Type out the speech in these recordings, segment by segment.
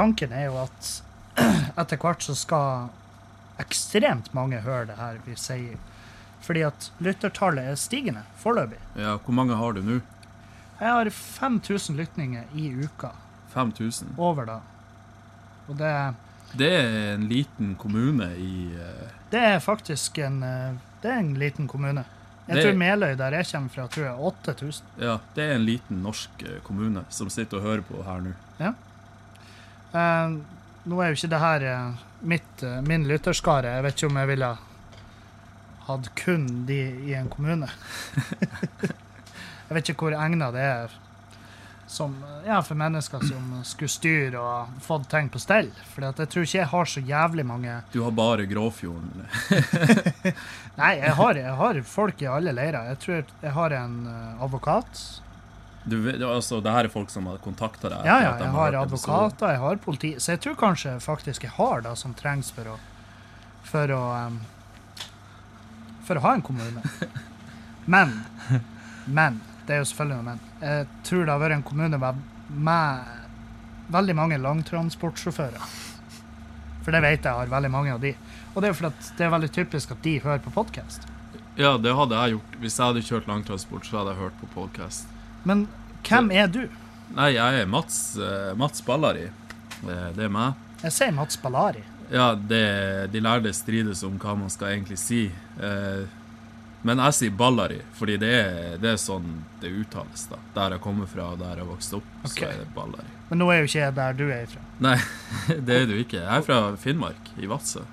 tanken er jo at etter hvert så skal ekstremt mange høre det her vi sier. Fordi at lyttertallet er stigende foreløpig. Ja, hvor mange har du nå? Jeg har 5000 lytninger i uka 5000? over da. Og det, Det er en liten kommune i uh... det er faktisk en, eh, det er en liten kommune. Jeg Det- tror Meløy, der jeg kommer fra, tror jeg er 8000. Ja, det er en liten norsk eh, kommune som sitter og hører på her nå. Eh, nå er jo ikke det her eh, mitt, eh, min lytterskare. Jeg vet ikke om jeg ville hatt kun de i en kommune. jeg vet ikke hvor egna det er som, eh, ja, for mennesker som skulle styre og fått ting på stell. For jeg tror ikke jeg har så jævlig mange Du har bare Gråfjorden. Nei, jeg har, jeg har folk i alle leirer. Jeg tror jeg har en eh, advokat. Du, altså, det her er folk som har kontakta deg? Ja, ja, jeg har har advokater, jeg har politi. Så jeg tror kanskje faktisk jeg har det som trengs for å for å, um, for å ha en kommune. Men, men, det er jo selvfølgelig noe men. Jeg tror det har vært en kommune med, med veldig mange langtransportsjåfører. For det vet jeg har veldig mange av de. Og det er fordi det er veldig typisk at de hører på podkast. Ja, det hadde jeg gjort. Hvis jeg hadde kjørt langtransport, så hadde jeg hørt på podkast. Men hvem er du? Nei, jeg er Mats, eh, Mats Ballari. Det, det er meg. Jeg sier Mats Ballari. Ja, det, de lærde strides om hva man skal egentlig si. Eh, men jeg sier Ballari, fordi det er, det er sånn det uttales. da. Der jeg kommer fra, og der jeg vokste opp, okay. så er det Ballari. Men nå er jo ikke jeg der du er ifra. Nei, det er du ikke. Jeg er fra Finnmark, i Vadsø.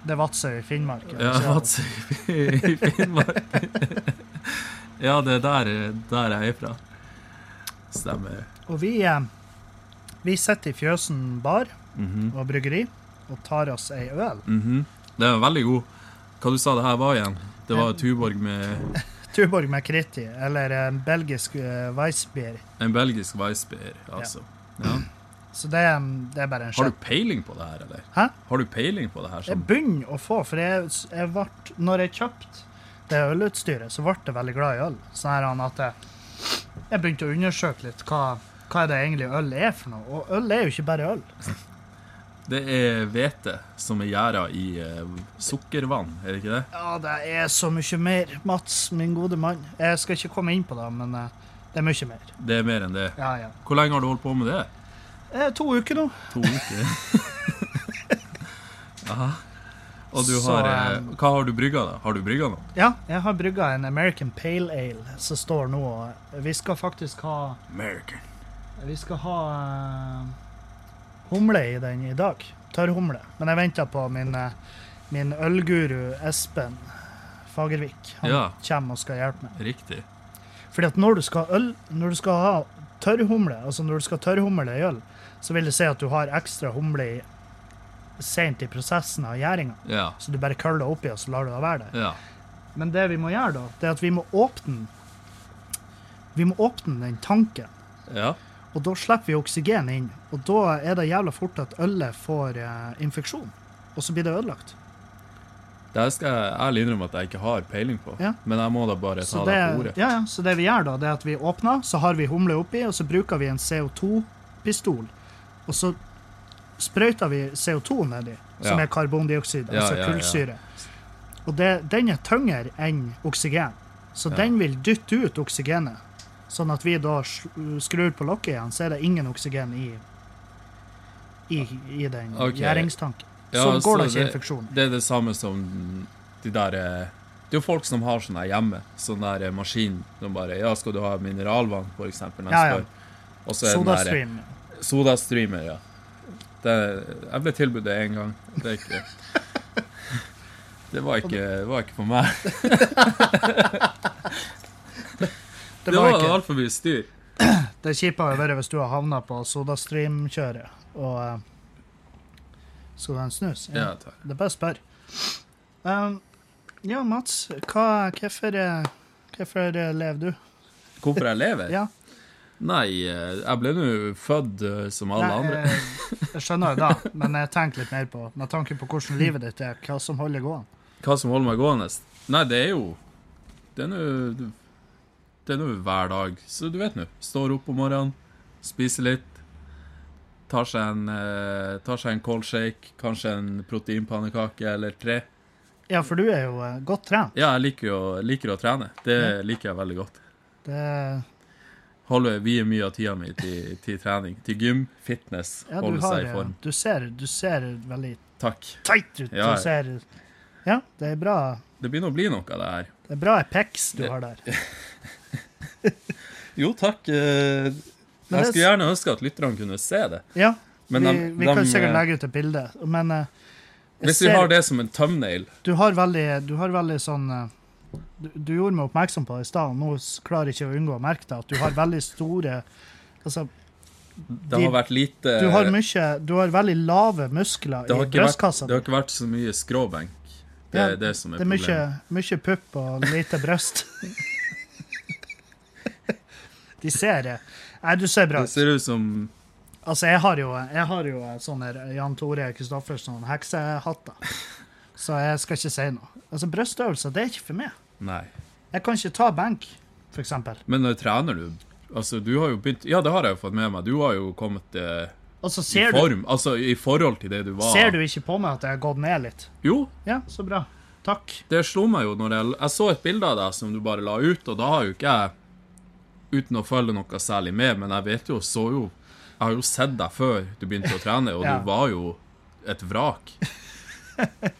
Det er Vadsø i Finnmark. Ja, Vadsø i Finnmark. ja, det er der, der jeg er fra. Stemmer. Og vi, eh, vi sitter i Fjøsen bar Mhm, og bryggeri og tar oss ei øl. mhm. Det er veldig god. Hva du sa det her var igjen? Det var Tuborg med Tuborg med Kritti, eller en belgisk uh, Weissbier. en belgisk Weissbier, altså. Ja. Så det, det er bare en Har du peiling på det her, eller? Hæ? Har du peiling på det her? Jeg Sånn? begynner å få, for jeg, jeg ble når jeg kjøpte det ølutstyret, så ble jeg veldig glad i øl. Sånn at jeg, jeg begynte å undersøke litt hva, hva det egentlig øl er for noe. Og øl er jo ikke bare øl. Det er hvete som er gjæra i uh, sukkervann, er det ikke det? Ja, det er så mye mer, Mats, min gode mann. Jeg skal ikke komme inn på det, men uh, det er mye mer. Det er mer enn det. Ja, ja. Hvor lenge har du holdt på med det? Eh, to uker nå. To uker? Aha. Og du har så, um, Hva har du brygga, da? Har du brygga noe? Ja, jeg har brygga en American Pale Ale som står nå og Vi skal faktisk ha American. Vi skal ha uh, humle i den i dag. Tørrhumle. Men jeg venter på min, eh, min ølguru Espen Fagervik. Han Ja. kommer og skal hjelpe meg. Riktig. Fordi at når du skal, ha øl, når du skal ha tørrhumle, altså når du skal tørrhumle i øl, så vil det si at du har ekstra humle i sent i prosessen av gjæringa. Ja. Så du bare køller oppi, og så lar du det være der. Ja. Men det vi må gjøre da, det er at vi må åpne Vi må åpne den tanken. ja. Og da slipper vi oksygen inn. Og da er det jævla fort at ølet får eh, infeksjon. Og så blir det ødelagt. Det skal jeg ærlig innrømme at jeg ikke har peiling på. Ja. Men jeg må da bare ta det, deg på ordet. ja, ja, så det vi gjør da, det er at vi åpner, så har vi humle oppi, og så bruker vi en CO2-pistol. Og så sprøyter vi CO2 nedi, som Ja. er karbondioksid, altså ja, ja. kullsyre. Og det, den er tyngre enn oksygen, så den vil dytte ut oksygenet. Sånn at vi da skrur på lokket igjen, så er det ingen oksygen i, i, i den okay. gjæringstanken. Ja, så går det ikke infeksjon. Det er det samme som de der eh, Det er jo folk som har sånn her hjemme. Sånn der eh, maskin som bare Ja, skal du ha mineralvann, for eksempel? Ja, ja. der eh, Sodastream. Sodastreamer, ja. Det, jeg ble tilbudt det én gang. Det ikke Det var ikke, var ikke for meg. Det var var altfor mye styr. Det kjipe har vært hvis du har havna på Sodastream-kjøret og uh, Skal du ha en snus? Ja, takk. Det er bare å spørre. Um, ja, Mats, hva, hvorfor, eh, hvorfor eh, lever du? Hvorfor jeg lever? Ja, Nei, eh, jeg ble nå født eh, som alle nei, andre. eh, jeg skjønner jo det, men jeg tenker litt mer på med tanke på hvordan livet ditt er, hva som holder gående. Hva som holder meg gående? Nei, det er jo Det er nå er hver dag. Så du vet nå. Står opp om morgenen, spiser litt. tar seg en, tar seg en cold shake, kanskje en proteinpannekake eller tre. Ja, for du er jo godt trent. Ja, jeg liker, jo, liker å trene. Det liker jeg veldig godt. Det, Holder vier mye av tida mi til, til trening. Til gym, fitness, ja, holde seg i eh, form. du, ser, du ser veldig Takk. tight ut. Ja. Du ser, ja, det er bra. Det begynner å bli noe av det her. Det er bra pecs du Det- har der. Jo, takk. eh, Jeg skulle gjerne ønske at lytterne kunne se det. Ja, Men vi, de- vi de, kan sikkert eh, legge ut et bilde, men Hvis vi ser- har det som en thumbnail Du har veldig, du har veldig sånn du, du gjorde meg oppmerksom på det i stad, nå klarer jeg ikke å unngå å merke det, at du har veldig store Altså, Det De- har vært lite du har mye Du har veldig lave muskler Eh, i brystkassa. det har ikke vært så mye skråbenk. Det Ja, er det som er, Det er mye, problemet. mye pupp og lite bryst. De ser det. Nei, du ser bra Det ser ut som Altså, jeg har jo, jeg har jo sånne Jan Tore Kristoffersen heksehatter, så jeg skal ikke si noe. Altså, Brystøvelser, det er ikke for meg. Nei. Jeg kan ikke ta benk, eksempel. Men når trener du Altså, du har jo begynt Ja, det har jeg jo fått med meg. Du har jo kommet eh, altså, så i form. du. Altså, i forhold til det du var ser du ikke på meg at jeg har gått ned litt. Jo, Ja, så bra. Takk. det slo meg jo når jeg Jeg så et bilde av deg som du bare la ut, og da har jo ikke jeg Uten å følge noe særlig med, men jeg vet jo, så jo Jeg har jo sett deg før du begynte å trene, og Ja. du var jo et vrak.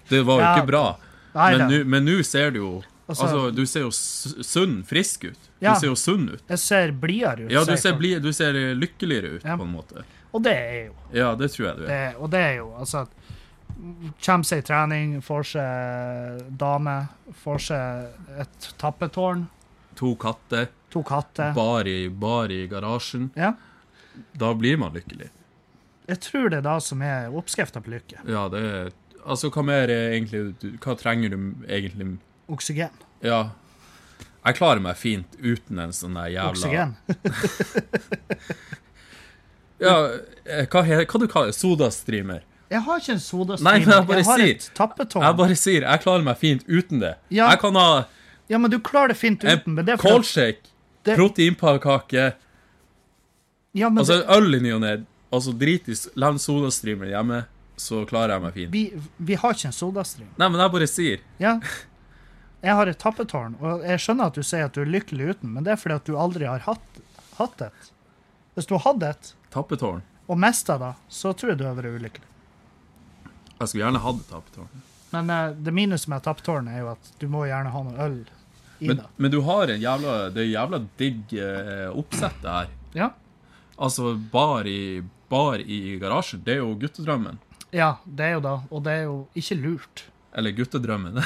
Det var jo Ja. ikke bra. Nei, Men nå- ser du jo Altså- Altså, du ser jo sunn, frisk ut. Ja. Du ser jo sunn ut. Jeg ser blidere ut. Ja, du ser, bli, du ser lykkeligere ut, Ja. på en måte. Og det er jo. Ja, det tror jeg du er. Det, og det er jo altså Kommer seg i trening, får seg dame, får seg et tappetårn, To katter, to katter. bar i, bar i garasjen. Ja. Da blir man lykkelig. Jeg tror det er det som er oppskrifta på lykke. Ja, det er Altså, hva mer er egentlig Hva trenger du egentlig Oksygen. Ja. Jeg klarer meg fint uten en sånn jævla Oksygen. Ja, eh, hva, hva du kaller det? Sodastreamer? Jeg har ikke en sodastreamer. Nei, jeg bare har sier- et tappetårn. Jeg bare sier jeg klarer meg fint uten det. Ja. Jeg kan ha Ja, men du klarer det fint uten. En coldshake, cold shake, Det- proteinpannekake, ja, altså det, øl i ny og ne. Altså drit i s- sodastreamer hjemme, så klarer jeg meg fint. vi, vi har ikke en sodastream. Nei, men jeg bare sier Ja. Jeg har et tappetårn, og jeg skjønner at du sier at du er lykkelig uten, men det er fordi at du aldri har hatt, hatt et. Hvis du hadde et, tappetårn. og mista det, så tror jeg du har vært ulykkelig. Jeg skulle gjerne hatt et tappetårn. Men eh, det minuset med tappetårn er jo at du må gjerne ha noe øl i Men, det. men du har en jævla Det er jævla digg eh, oppsett det her. Ja. Altså, bar i, bar i garasjen, det er jo guttedrømmen. Ja, det er jo da, og det er jo ikke lurt. Eller guttedrømmen.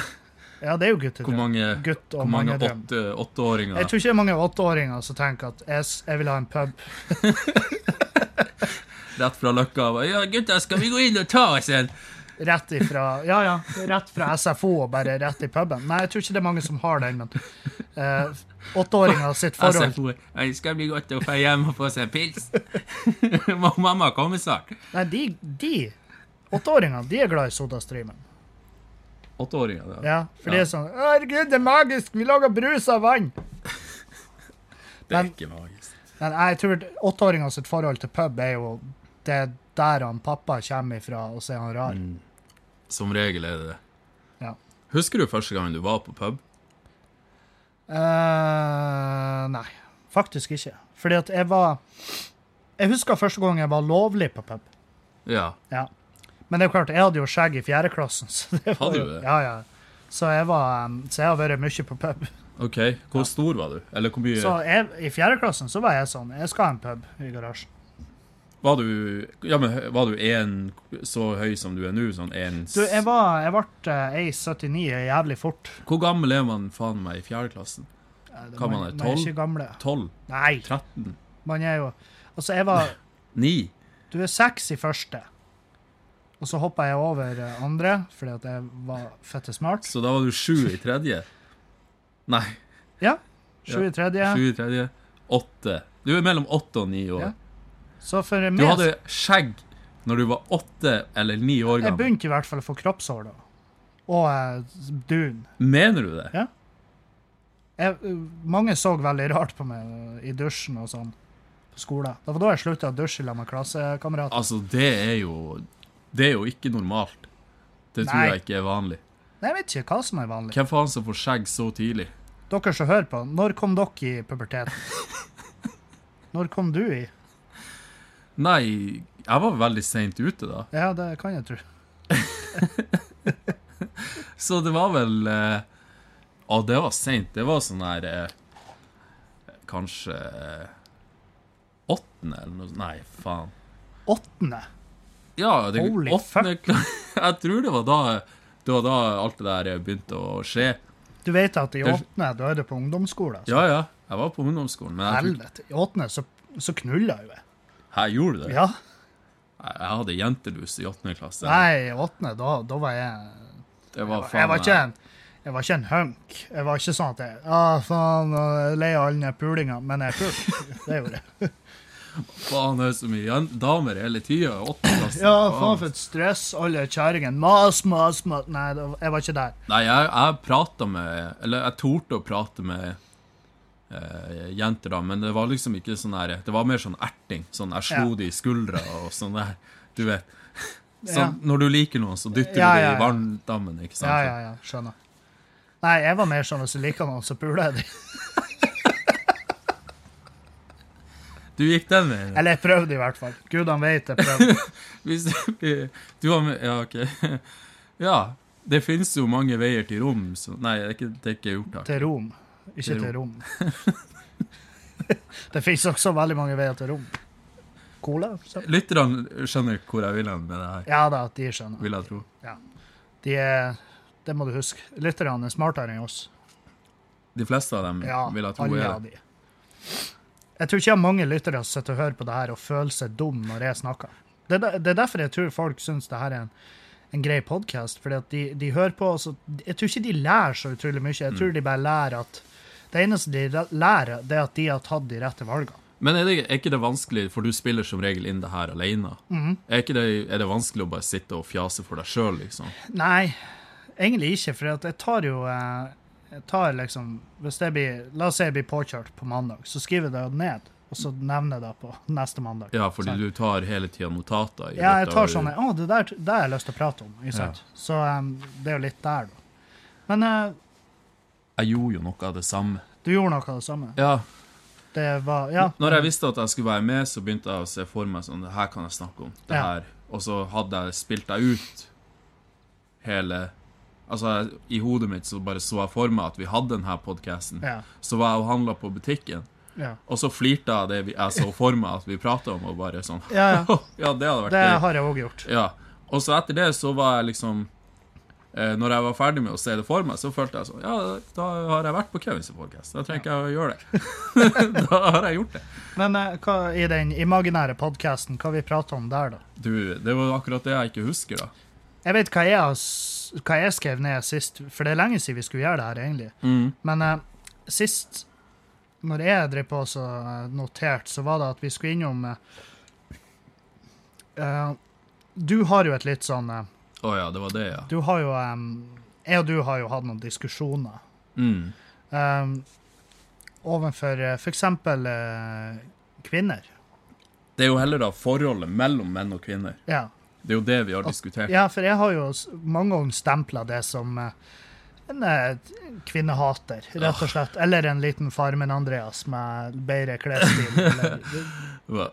Ja, det er jo Hvor mange, Gutt hvor mange åtte, åtteåringer Jeg tror ikke det er mange åtteåringer som tenker at jeg, jeg vil ha en pub. rett fra Løkka Ja, gutta, skal vi gå inn og ta oss en? Rett ifra Ja, ja. Rett fra SFO og bare rett i puben. Nei, jeg tror ikke det er mange som har den, men eh, åtteåringer sitt forhold SFO. Nei, skal bli godt å få hjem og få seg en pils. Mamma kommer snart. Nei, de, de åtteåringene, de er glad i sodastreamen. Åtteåringer, ja. Ja, for de er sånn Herregud, det er magisk! Vi lager brus av vann! Det er Men- ikke magisk. Men jeg tror åtteåringer sitt forhold til pub er jo det er der han pappa kommer ifra, og så er han rar. Mm. Som regel er det det. Ja. Husker du første gang du var på pub? Uh, nei, faktisk ikke. Fordi at jeg var Jeg husker første gang jeg var lovlig på pub. Ja. Ja. Men det er jo klart, jeg hadde jo skjegg i fjerdeklassen. Så det var Hadde du det? Ja, ja. Så jeg, var, um, så jeg har vært mye på pub. OK. Hvor stor var du? Eller hvor mye Så jeg, i fjerdeklassen så var jeg sånn Jeg skal ha en pub i garasjen. Var du Ja, men var du en så høy som du er nå? Sånn en Du, jeg var Jeg ble eh, 1,79 jævlig fort. Hvor gammel er man faen meg i fjerdeklassen? Eh, det- Hva man er, Man er ikke gamle. 12? Nei, 13? man er jo Altså, jeg var 9? Du er 6 i første. Og så hoppa jeg over eh, andre fordi at jeg var fette smart. Så da var du sju i tredje? Nei, Ja. Sju Ja, i tredje. sju i tredje. Åtte. Du er mellom åtte og ni år. Ja. Så for Du hadde skjegg når du var åtte eller ni år gammel. Jeg begynte i hvert fall å få kroppshår da. Og uh, dun. Mener du det? Jeg, eh, mange så veldig rart på meg i dusjen og sånn. på skolen. Det var da jeg slutta å dusje sammen med klassekamerater. Altså, det er jo Det er jo ikke normalt. Det tror Nei. jeg ikke er vanlig. Nei, Jeg vet ikke hva som er vanlig. Hvem faen som får skjegg så tidlig? Dere som hører på, når kom dere i puberteten? Når kom du i? Nei, jeg var veldig seint ute da. Ja, det kan jeg tro. Så det var vel eh, Å, det var seint. Det var sånn her eh, Kanskje eh, åttende eller noe Nei, faen. Åttende. Ja, det, Holy åttende fuck. Jeg tror det var da Det var da alt det der begynte å skje. Du vet at i åttende da er du på ungdomsskolen. Altså. Ja, ja. Jeg var på ungdomsskolen, jeg, Helvete. I åttende så, så knulla jo jeg. Her gjorde det. Ja. Jeg, jeg hadde jentelus i åttende klasse. Nei, i åttende, da, da var jeg det var jeg, faen var ikke en jeg var ikke en hunk. Jeg var ikke sånn at jeg ah, faen, jeg er lei av alle pulinga, men jeg er pul. Det gjorde jeg. Faen, det er så mye damer hele tida. Ja, faen for et stress. Alle kjerringene. Mas, mas, mas. Nei, jeg var ikke der. Nei, jeg, jeg prata med Eller jeg torde å prate med eh, jenter, da, men det var liksom ikke sånn her Det var mer sånn erting. Sånn jeg slo Ja. de i skuldra og sånn der. Du vet. Sånn, Ja. Når du liker noen, så dytter Ja, du det i ja. varmdammen, ikke sant? Ja, ja, ja. Skjønner. Nei, jeg var mer sånn hvis du liker noen, så puler jeg dem. Du gikk den veien? Eller jeg prøvde i hvert fall. Gudene vet jeg prøvde. Hvis du, du har med Ja, OK. Ja. Det finnes jo mange veier til rom, så Nei, det er ikke, det er ikke gjort, takk. Til Rom. Ikke Til Rom. det finnes også veldig mange veier til Rom. Cola? Lytterne skjønner hvor jeg vil hen med det her, Ja da, de skjønner. vil jeg tro. De er, det må du huske. Lytterne er smartere enn oss. De fleste av dem Ja, vil jeg tro alle er av det. de. Jeg tror ikke jeg har mange lyttere som sitter og hører på det her og føler seg dum når jeg snakker. Det det er derfor jeg tror folk syns det her er en, en grei podkast. Fordi de, de hører på så, Jeg tror ikke de lærer så utrolig mye. Jeg Mm. tror de bare lærer at Det eneste de lærer, det er at de har tatt de rette valgene. Men er, det, er ikke det vanskelig, for du spiller som regel inn det her alene, Mm. er, ikke det, er det vanskelig å bare sitte og fjase for deg sjøl, liksom? Nei, egentlig ikke. For jeg tar jo eh, jeg tar liksom, hvis det blir, La oss si jeg blir påkjørt på mandag, så skriver jeg det ned. Og så nevner jeg det på neste mandag. Ja, fordi Sant. du tar hele tida notater. i Ja, jeg tar sånne sånn Å, det der det har jeg lyst til å prate om. Sant? Så um, det er jo litt der, da. Men uh, Jeg gjorde jo noe av det samme. du gjorde noe av det samme. Ja, Det var Ja. Når jeg visste at jeg skulle være med, så begynte jeg å se for meg sånn Det her kan jeg snakke om. Det Ja. her. Og så hadde jeg spilt deg ut hele Altså, i hodet mitt så bare så jeg for meg at vi hadde denne podkasten. Ja. Så var jeg og handla på butikken, Ja, og så flirte jeg av det jeg så for meg at vi prata om, og bare sånn ja, ja. Ja, det hadde vært Det gøy. har jeg òg gjort. Ja. Og så etter det så var jeg liksom eh, Når jeg var ferdig med å se det for meg, så følte jeg sånn Ja, da har jeg vært på Kevins podkast. Da trenger ikke jeg å gjøre det. da har jeg gjort det. Men eh, hva, i den imaginære podkasten, hva vi prata om der, da? Du, det var akkurat det jeg ikke husker, da. Jeg vet hva jeg, har hva jeg skrev ned sist, for det er lenge siden vi skulle gjøre det her, egentlig. Mm. Men uh, sist, når jeg drev på så eh, notert, så var det at vi skulle innom eh, Du har jo et litt sånn eh, oh, ja, det var det, ja. Du har jo um, Jeg og du har jo hatt noen diskusjoner Mm. um, overfor uh, f.eks. Uh, kvinner. Det er jo heller da forholdet mellom menn og kvinner. Ja. Det er jo det vi har diskutert. ja, for jeg har jo mange ganger stempla det som eh, en eh, kvinnehater, rett og slett. Eller en liten Farmen-Andreas med bedre klesstil.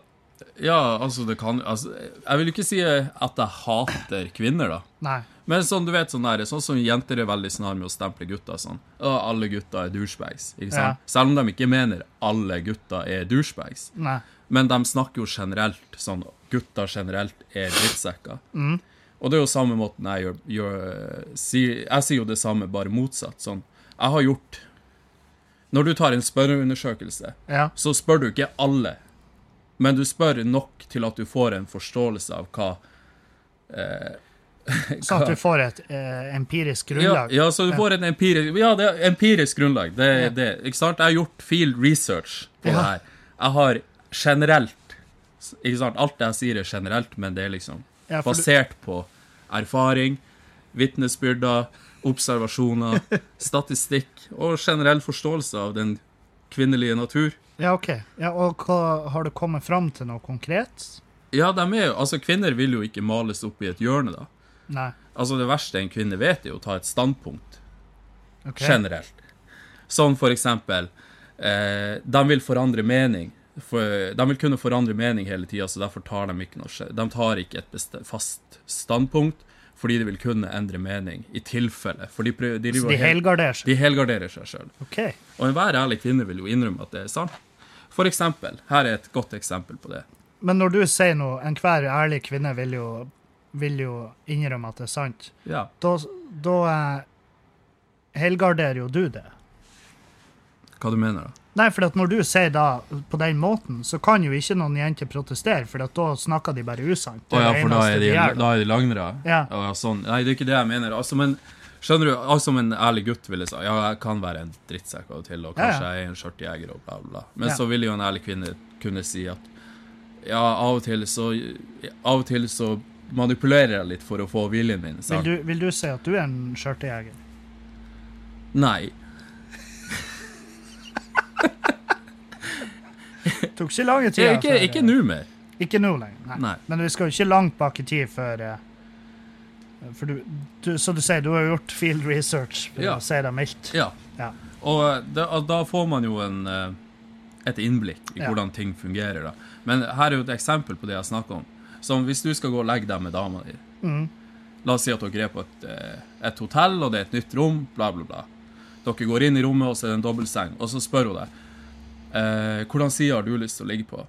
Ja, altså, det kan altså, Jeg vil ikke si at jeg hater kvinner, da. Nei. Men sånn, du vet, sånn, der, sånn som jenter er veldig snar med å stemple gutter sånn. Å, alle gutter er douchebags. Ikke sant? Ja. Selv om de ikke mener alle gutter er douchebags. Nei. Men de snakker jo generelt sånn Gutter generelt er drittsekker. Mm. Og det er jo samme måten jeg gjør, gjør si, Jeg sier jo det samme, bare motsatt. Sånn. Jeg har gjort Når du tar en spørreundersøkelse, Ja. så spør du ikke alle, men du spør nok til at du får en forståelse av hva så at du får et eh, empirisk grunnlag. ja, så du får en empirisk Ja, det er empirisk grunnlag. Det er det. Ikke sant? Jeg har gjort field research på Ja. det her. Jeg har generelt Ikke sant? Alt jeg sier, er generelt, men det er liksom Ja, du- basert på erfaring, vitnesbyrder, observasjoner, statistikk og generell forståelse av den kvinnelige natur. Ja, OK. Ja, og hva, har du kommet fram til noe konkret? Ja, de er jo Altså, kvinner vil jo ikke males opp i et hjørne, da. Nei. Altså, det verste en kvinne vet, er å ta et standpunkt. Okay. generelt. Sånn for eksempel eh, De vil forandre mening. For, de vil kunne forandre mening hele tida, så derfor tar de ikke noe De tar ikke et beste, fast standpunkt, fordi de vil kunne endre mening i tilfelle. For de, prøver, de, de helgarderer seg? de helgarderer seg sjøl. Okay. Og enhver ærlig kvinne vil jo innrømme at det er sant. For eksempel, her er et godt eksempel på det. Men når du sier noe, enhver ærlig kvinne vil jo, vil jo innrømme at det er sant, Ja. da, da eh, helgarderer jo du det. Hva du mener da? Nei, for når du sier da på den måten, så kan jo ikke noen jenter protestere, for da snakker de bare usant. Det Å ja, for da er de, da er de lagnere? Ja. Ja, sånn. Nei, det er ikke det jeg mener. Altså, men skjønner du, altså, som en ærlig gutt ville sagt, ja, jeg kan være en drittsekk av og til, og Ja, ja. kanskje jeg er en skjørtjeger og bla, bla. Men så ville jo en ærlig kvinne kunne si at ja, av og til så Av og til så manipulerer jeg litt for å få viljen min. Vil du, vil du si at du er en skjørtejeger? Nei. Det tok ikke lang tid. tida. ikke, ikke nå mer. Ikke nå lenger. Nei. Nei. Men vi skal jo ikke langt bak i tid før eh, For du, du som du sier du har gjort field research, for Ja. å si det mildt. Ja. Ja. Og da, da får man jo en, eh, et innblikk i hvordan ting fungerer. da. Men her er jo et eksempel på det jeg snakker om. Som hvis du skal gå og legge deg med dama di. mm. La oss si at dere er på et, eh, et hotell, og det er et nytt rom, bla, bla, bla. Dere går inn i rommet, og så er det en dobbeltseng, og så spør hun deg eh, hvordan side har du lyst til å ligge på.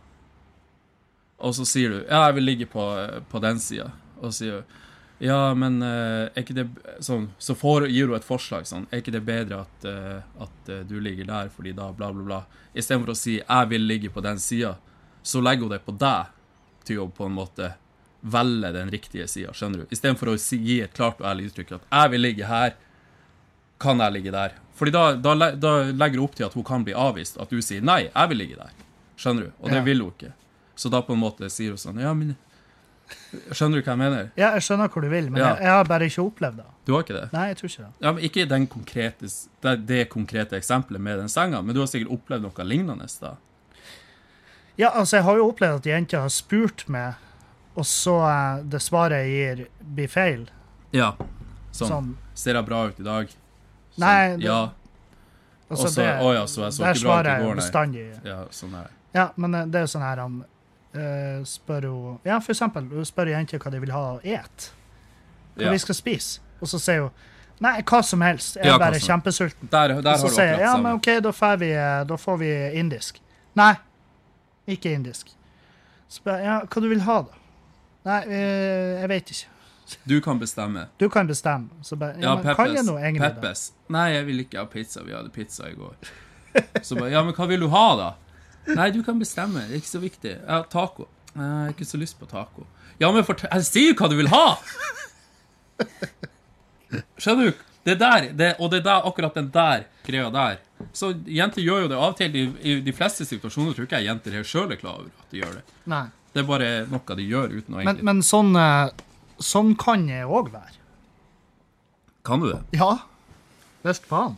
Og så sier du ja, jeg vil ligge på, på den sida. Og så sier hun ja, men eh, er ikke det sånn, Så får, gir hun et forslag sånn Er ikke det bedre at, eh, at eh, du ligger der, fordi da bla, bla, bla. Istedenfor å si 'jeg vil ligge på den sida', så legger hun det på deg til å på en måte velge den riktige sida, skjønner du? Istedenfor å si, gi et klart og ærlig uttrykk at 'jeg vil ligge her', kan jeg ligge der? Fordi da, da, da legger hun opp til at hun kan bli avvist, at du sier 'nei, jeg vil ligge der'. Skjønner du? Og det Ja. vil hun ikke. Så da på en måte sier hun sånn 'ja, men Skjønner du hva jeg mener? Ja, jeg skjønner hvor du vil, men Ja. jeg, jeg har bare ikke opplevd det. Du har ikke det? Nei, jeg tror ikke det. Ja, men Ikke den konkrete, det, det konkrete eksempelet med den senga, men du har sikkert opplevd noe lignende da? Ja, altså, jeg har jo opplevd at jenter har spurt meg, og så eh, det svaret jeg gir, blir feil. Ja. Sånn. Sånn. Ser jeg bra ut i dag? Sånn. Nei, det- Ja. Altså, Også, så- å ja, så jeg så ikke bra ut i går, nei. bestandig. Ja, sånn er det. Ja, men eh, det er jo sånn her han uh, spør hun Ja, for eksempel, hun spør jenter hva de vil ha å ete. Hva Ja. vi skal spise. Og så sier hun Nei, hva som helst. Jeg er Ja, bare kjempesulten. Der, der Og har så du sier jeg ja, men OK, da får vi, eh, da får vi indisk. Nei, ikke indisk. Så jeg ja, hva du vil ha, da? Nei, jeg vet ikke. Du kan bestemme. Du kan bestemme. Så bare, ja, Ja, men kan jeg Peppes. egentlig? Peppes. Nei, jeg vil ikke ha pizza. Vi hadde pizza i går. Så bare, ja, men hva vil du ha, da? Nei, du kan bestemme. Det er ikke så viktig. Ja, taco. Jeg har ikke så lyst på taco. Ja, men fortell Jeg sier hva du vil ha! Skjønner du? Det der, det, og det er der, akkurat den der greia der. Så jenter gjør jo det av og til. I, I de fleste situasjoner tror ikke jeg jenter her sjøl er klar over at de gjør det. Nei. Det er bare noe de gjør uten å egentlig men sånn, eh, sånn kan jeg òg være. Kan du det? Ja. Visst faen.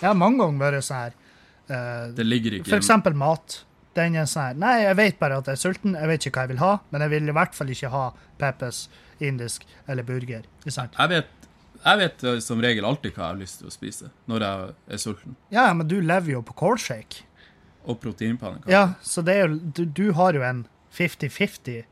Jeg har mange ganger vært sånn her Uh, Det ligger ikke For eksempel mat. Den er sånn her Nei, jeg vet bare at jeg er sulten, jeg vet ikke hva jeg vil ha, men jeg vil i hvert fall ikke ha Peppers indisk eller burger. Sant? Jeg vet, jeg vet som regel alltid hva jeg har lyst til å spise når jeg er sulten. Ja, men du lever jo på kålshake. Og proteinpannekaker. Ja, så det er jo Du, du har jo en 50-50 eh,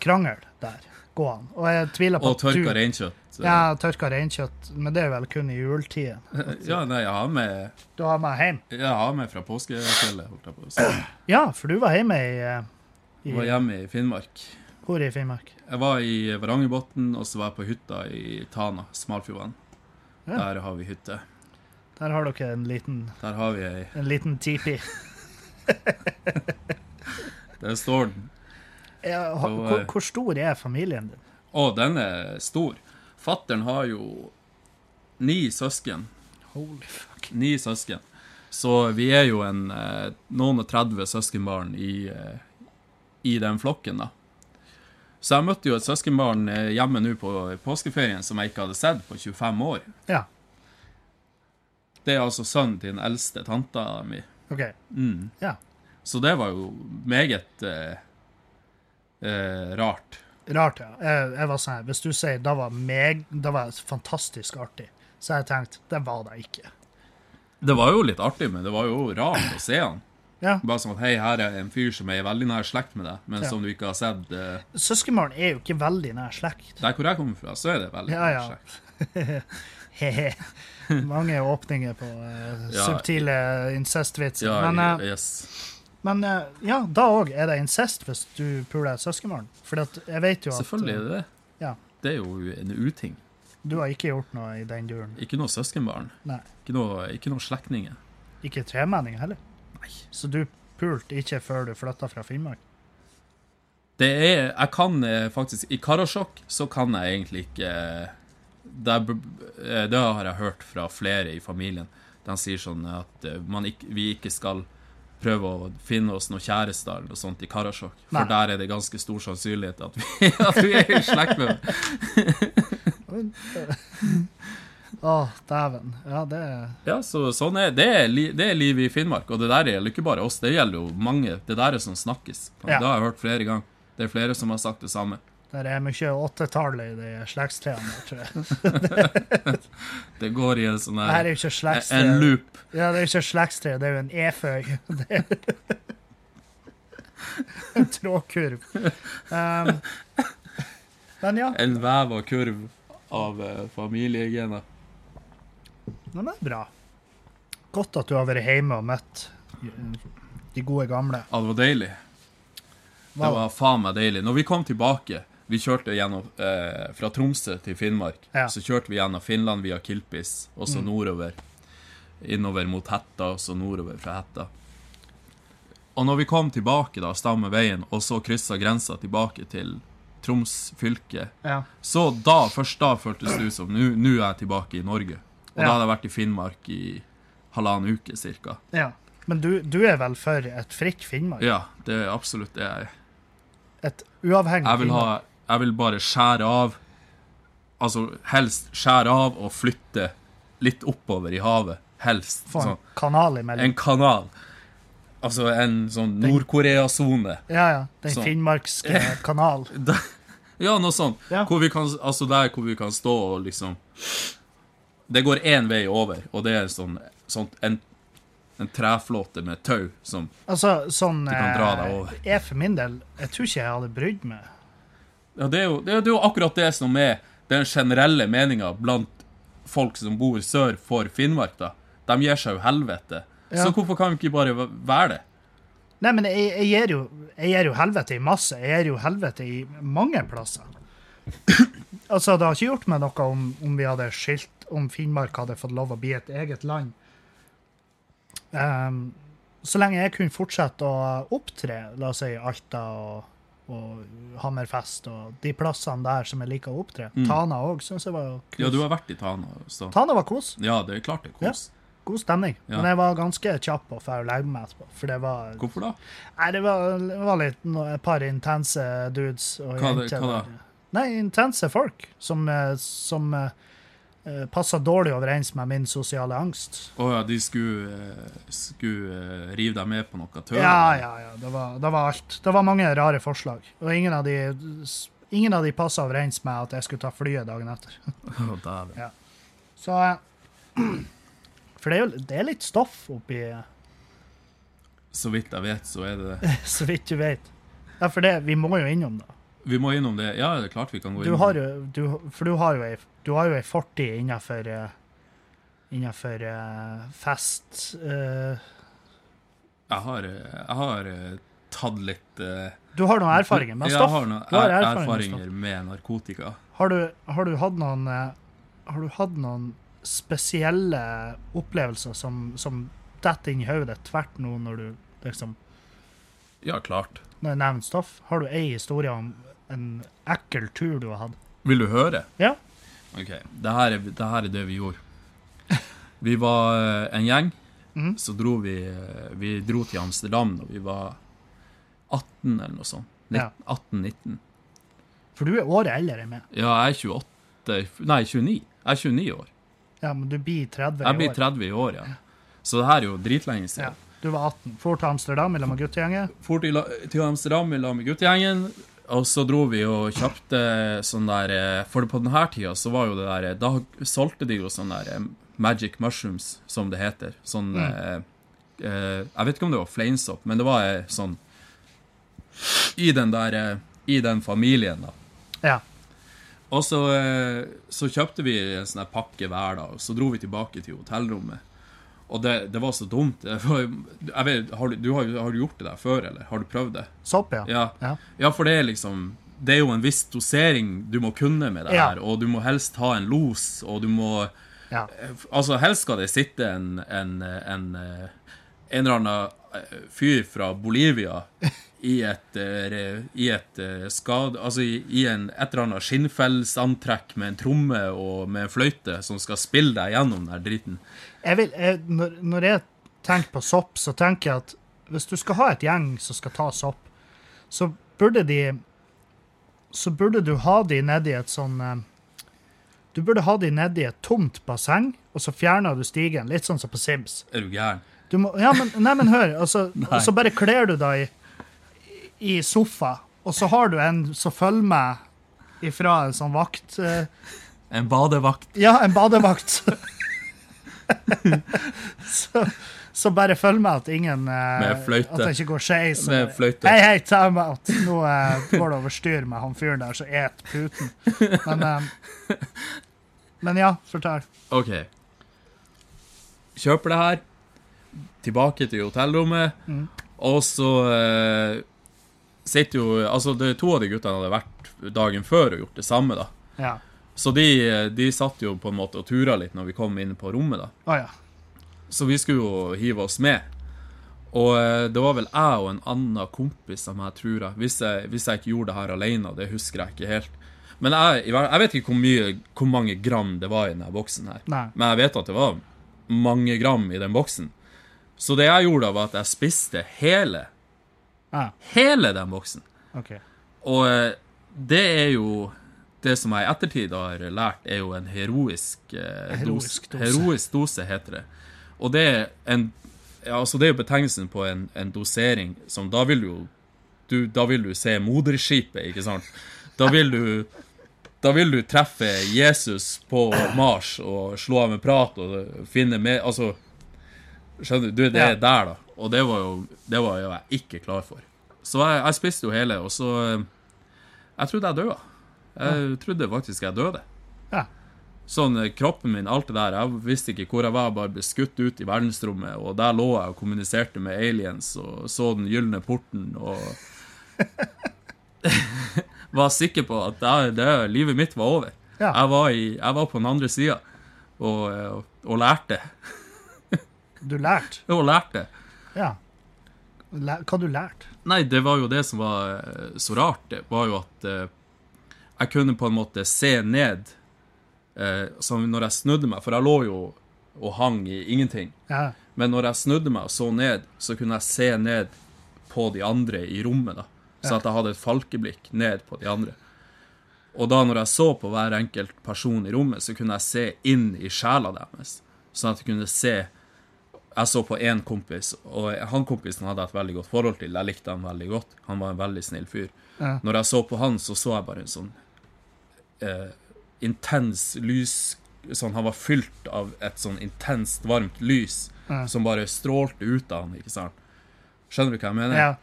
krangel der gående. Og jeg tviler på Og at tørka reinkjøtt. eh, Ja, tørka reinkjøtt, men det er vel kun i juletida. ja, nei, jeg har med, Du har med hjem. jeg har med fra påskefjellet, holdt jeg på å si. Ja, for du var hjemme i, i... Jeg var hjemme i Finnmark. Hvor i Finnmark? Jeg var i Varangerbotn, og så var jeg på hytta i Tana, Smalfjordvann. Ja. Der har vi hytte. Der har dere en liten, Der har vi ei en liten tipi. Der står den. Ha, hvor, eh, hvor stor er familien din? Å, den er stor. Fattern har jo ni søsken. Holy fuck. Ni søsken. Så vi er jo en eh, noen og 30 søskenbarn i, eh, i den flokken, da. Så jeg møtte jo et søskenbarn hjemme nå på påskeferien som jeg ikke hadde sett på 25 år. Ja. Det er altså sønnen til den eldste tanta mi. OK. Mm. Ja. Så det var jo meget eh, eh, rart. Rart, ja. Jeg, jeg var sånn Hvis du sier det var, meg, det var fantastisk artig, så jeg tenkt det var det ikke. Det var jo litt artig, men det var jo rart å se han. Ja. Bare sånn at hei, her er en fyr som er i veldig nær slekt med deg, men Ja. som du ikke har sett. Eh, Søskenbarn er jo ikke veldig nær slekt. der hvor jeg kommer fra, så er det veldig Ja, nær slekt. He-he. Mange åpninger på eh, Ja. subtile incestvitser. Ja, men eh, yes. Men eh, ja, da òg er det incest hvis du puler søskenbarn. For jeg vet jo at Selvfølgelig er det det. Ja. Det er jo en uting. du har ikke gjort noe i den duren. Ikke noe søskenbarn. Nei. Ikke noe, ikke noe slektninger. Ikke tremenninger heller. Nei. Så du pulte ikke før du flytta fra Finnmark? Det er Jeg kan eh, faktisk I Karasjok så kan jeg egentlig ikke eh, det, det har jeg hørt fra flere i familien. De sier sånn at man ikke, vi ikke skal prøve å finne oss noen kjærester eller noe sånt i Karasjok. For Nei. der er det ganske stor sannsynlighet at vi, at vi er i slekt med Å, dæven. Ja, det Ja, så sånn er det. Er, li- det er livet i Finnmark. Og det der gjelder ikke bare oss, det gjelder jo mange. Det der er som snakkes. Ja. Det har jeg hørt flere ganger. Det er flere som har sagt det samme. Der er mye åttetall i de slektstrærne, tror jeg. Det går i en sånn her er. En loop. Ja, det er jo ikke slektstre, det er jo en eføy. Det en trådkurv. Um, men ja, En vev og kurv av eh, familiegener. men det er bra. Godt at du har vært hjemme og møtt de gode gamle. Ja, det var deilig. Det var faen meg deilig. Når vi kom tilbake Vi kjørte gjennom eh, fra Tromsø til Finnmark. Ja. Mm. Så kjørte vi gjennom Finland via Kilpis, og så nordover. Innover mot Hetta, og så nordover fra Hetta. Og når vi kom tilbake, da, stamme veien, og så kryssa grensa tilbake til Troms fylke, Ja. så da, først da føltes det ut som nå er jeg tilbake i Norge. Og da hadde jeg vært i Finnmark i halvannen uke cirka. ja. Men du, du er vel for et fritt Finnmark? Ja, det er absolutt det jeg er. Et uavhengig Jeg vil, ha, Finnmark? Jeg vil bare skjære av Altså helst skjære av og flytte litt oppover i havet. Helst. Få en Sånn. kanal imellom? En kanal. Altså en sånn Nord-Korea-sone. Ja, ja. Den Sånn. finnmarkske kanal. Ja, noe sånt. Ja. Hvor vi kan, altså der hvor vi kan stå og liksom Det går én vei over, og det er sånn, sånn en, en treflåte med tau som Altså, sånn Du kan dra deg eh, over. Jeg for min del, jeg tror ikke jeg hadde brydd meg. Ja, det er jo, det er, det er jo akkurat det som er den generelle meninga blant folk som bor sør for Finnmark, da. De gir seg jo helvete. Ja. Så hvorfor kan vi ikke bare være det? Nei, men jeg, jeg, gir jo, jeg gir jo helvete i masse. Jeg gir jo helvete i mange plasser. altså, det har ikke gjort meg noe om, om vi hadde skilt om Finnmark hadde fått lov å bli et eget land. Um, så lenge jeg kunne fortsette å opptre, la oss si Alta og, og Hammerfest og de plassene der som jeg liker å opptre. Tana òg syns jeg var kos. Mm. Ja, du har vært i Tana. Så. Tana var kos. Ja, det er klart det er kos. God stemning. Ja. Men jeg var ganske kjapp på å legge meg etterpå. For det var Hvorfor da? Nei, det var, det var litt no, et par intense dudes og Hva jenter. hva da? Nei, intense folk som, eh, som uh, passa dårlig overens med min sosiale angst. Å ja, de skulle, eh, skulle eh, rive deg med på noe tøv? Ja, ja, ja. Det var, det var alt. Det var mange rare forslag. Og ingen av de Ingen av de passa overens med at jeg skulle ta flyet dagen etter. Å, Ja. Så eh, For det er jo det er litt stoff oppi Så vidt jeg vet, så er det det. Så vidt du vet. Ja, for det, vi må jo innom det. Vi må innom det. Ja, det er klart vi kan gå Du innom har jo, du, for du har jo ei, du har jo ei fortid innenfor eh, innenfor eh, fest uh, Jeg har, jeg har tatt litt uh, Du har noen erfaringer med stoff? Jeg har noen har erfaringer, erfaringer med med narkotika. Har du, har du hatt noen Har du hatt noen spesielle opplevelser som, som detter inn i hodet ditt tvert nå når du liksom Ja, klart. Når jeg nevner stoff? Har du ei historie om en ekkel tur du har hatt? Vil du høre? Ja. Ok, det her er det, her er det vi gjorde. Vi var eh, en gjeng, mm. så dro vi eh, Vi dro til Amsterdam da vi var 18 eller noe sånt. 18-19. For du er året eldre enn meg. Ja, jeg er 28 Nei, 29. Jeg er 29 år. Ja, men du blir 30 i år. Jeg blir 30 i år, ja. Så det her er jo dritlenge siden. Ja. Du var 18. For til Amsterdam i lag med guttegjengen. For til, til Amsterdam i lag med guttegjengen. Og så dro vi og kjøpte sånn der eh, For på denne tida så var jo det der Da solgte de jo sånn der eh, Magic mushrooms, som det heter. Sånn eh, eh, Jeg vet ikke om det var fleinsopp, men det var eh, sånn I den der eh, I den familien, da. Ja. Og så, eh, så kjøpte vi en sånn pakke hver, da. Og så dro vi tilbake til hotellrommet. Og det, det var så dumt. Jeg vet, har, du, har, har du gjort det der før, eller? Har du prøvd det? Sopp, ja. Ja. Ja. ja, for det er liksom Det er jo en viss dosering du må kunne med det Ja. her, og du må helst ha en los, og du må ja. Altså, helst skal det sitte en En, en, eh, en eller annen eh, fyr fra Bolivia i et, eh, i et skade... Altså i, i en, et eller annet skinnfellsantrekk med en tromme og med en fløyte som skal spille deg gjennom den driten. Jeg vil, jeg, når, når jeg tenker på sopp, så tenker jeg at hvis du skal ha et gjeng som skal ta sopp, så burde de Så burde du ha de nedi et sånn eh, Du burde ha de nedi et tomt basseng, og så fjerner du stigen, litt sånn som på Sims. Er du gæren? Ja, men, nei, men hør, altså, og så bare kler du deg i, i sofa, og så har du en som følger med ifra en sånn vakt eh, En badevakt. Ja, en badevakt. så, så bare følg med at ingen eh. At det ikke går skeis. Hei, hei, time out. Nå uh, går det over styr med han fyren der som et puten. Men, um, men ja, fortell. OK. Kjøper det her. Tilbake til hotellrommet. Og så uh, sitter jo Altså, det, to av de guttene hadde vært dagen før og gjort det samme, da. Ja. Så de, de satt jo på en måte og tura litt når vi kom inn på rommet, da. Ah, ja. Så vi skulle jo hive oss med. Og eh, det var vel jeg og en annen kompis som jeg tror jeg hvis, jeg hvis jeg ikke gjorde det her alene, det husker jeg ikke helt. Men jeg, jeg vet ikke hvor, mye, hvor mange gram det var i denne boksen her. Nei. Men jeg vet at det var mange gram i den boksen. Så det jeg gjorde, var at jeg spiste hele, ah. hele den boksen. Okay. Og eh, det er jo Det som jeg i ettertid har lært, er jo en heroisk, eh, Heroisk dos, dose. Heroisk dose, heter det. Og det er en ja, altså det er jo betegnelsen på en, en dosering som Da vil du jo du, Da vil du se moderskipet, ikke sant? Da vil du da vil du treffe Jesus på Mars og slå av med prat og finne med Altså Skjønner du? Det Ja. er der, da. Og det var jo det var jo jeg ikke klar for. Så jeg, jeg spiste jo hele, og så eh, Jeg trodde jeg døde. Jeg trodde faktisk jeg døde. Ja. Sånn eh, kroppen min, alt det der. Jeg visste ikke hvor jeg var, bare ble skutt ut i verdensrommet. Og der lå jeg og kommuniserte med aliens og så den gylne porten og Var sikker på at det, det, livet mitt var over. Ja. Jeg, var i, jeg var på den andre sida og, og, og lærte. Du lærte. Og lærte. Ja. Læ hva du lærte? Nei, det var jo det som var eh, så rart. Det var jo at eh, jeg kunne på en måte se ned eh, som når jeg snudde meg, for jeg lå jo og hang i ingenting. Ja. Men når jeg snudde meg og så ned, så kunne jeg se ned på de andre i rommet. da. Så at jeg hadde et falkeblikk ned på de andre. Og da når jeg så på hver enkelt person i rommet, så kunne jeg se inn i sjela deres. Sånn at jeg kunne se Jeg så på én kompis, og han kompisen hadde jeg et veldig godt forhold til. Jeg likte han veldig godt. Han var en veldig snill fyr. Ja. Når jeg så på han, så så jeg bare en sånn eh, intens lys sånn, Han var fylt av et sånn intenst, varmt lys mm. som bare strålte ut av han, ikke sant? Skjønner du hva jeg mener? ja.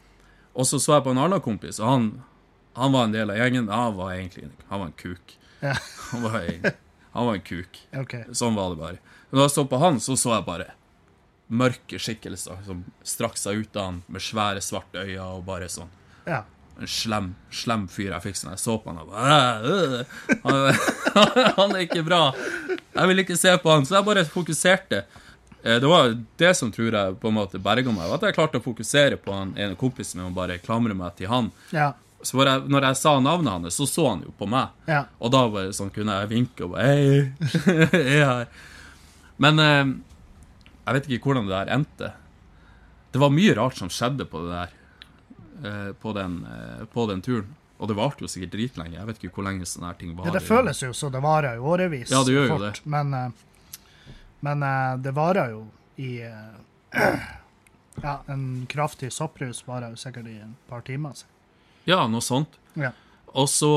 Og så så jeg på en annen kompis, og han, han var en del av gjengen, han var egentlig han var en kuk. Ja. Han var en, han var en kuk. Okay. Sånn var det bare. Men når jeg så på han, så så jeg bare mørke skikkelser som strakk seg ut av han med svære, svarte øyne og bare sånn Ja. En slem, slem fyr jeg fikk sånn jeg så på han og bare, «Æ, øh, han, han er ikke bra. Jeg vil ikke se på han, så jeg bare fokuserte. Eh, Det var det som tror jeg på en måte berga meg, at jeg klarte å fokusere på han ene kompisen min og bare klamre meg til han. Ja. Så bare, når jeg sa navnet hans, så så han jo på meg. Ja. Og da bare sånn kunne jeg vinke og bare Hei, jeg er her. Men eh, jeg vet ikke hvordan det der endte. Det var mye rart som skjedde på det der. Eh, på, den, eh, på den turen. Og det varte jo sikkert dritlenge. Jeg vet ikke hvor lenge sånne her ting ja. Det føles jo så det varer i årevis. Ja, det gjør jo det. Men, eh, men det varer jo i Ja, en kraftig sopprus varer jo sikkert i et par timer. så. Ja, noe sånt. Ja. Og så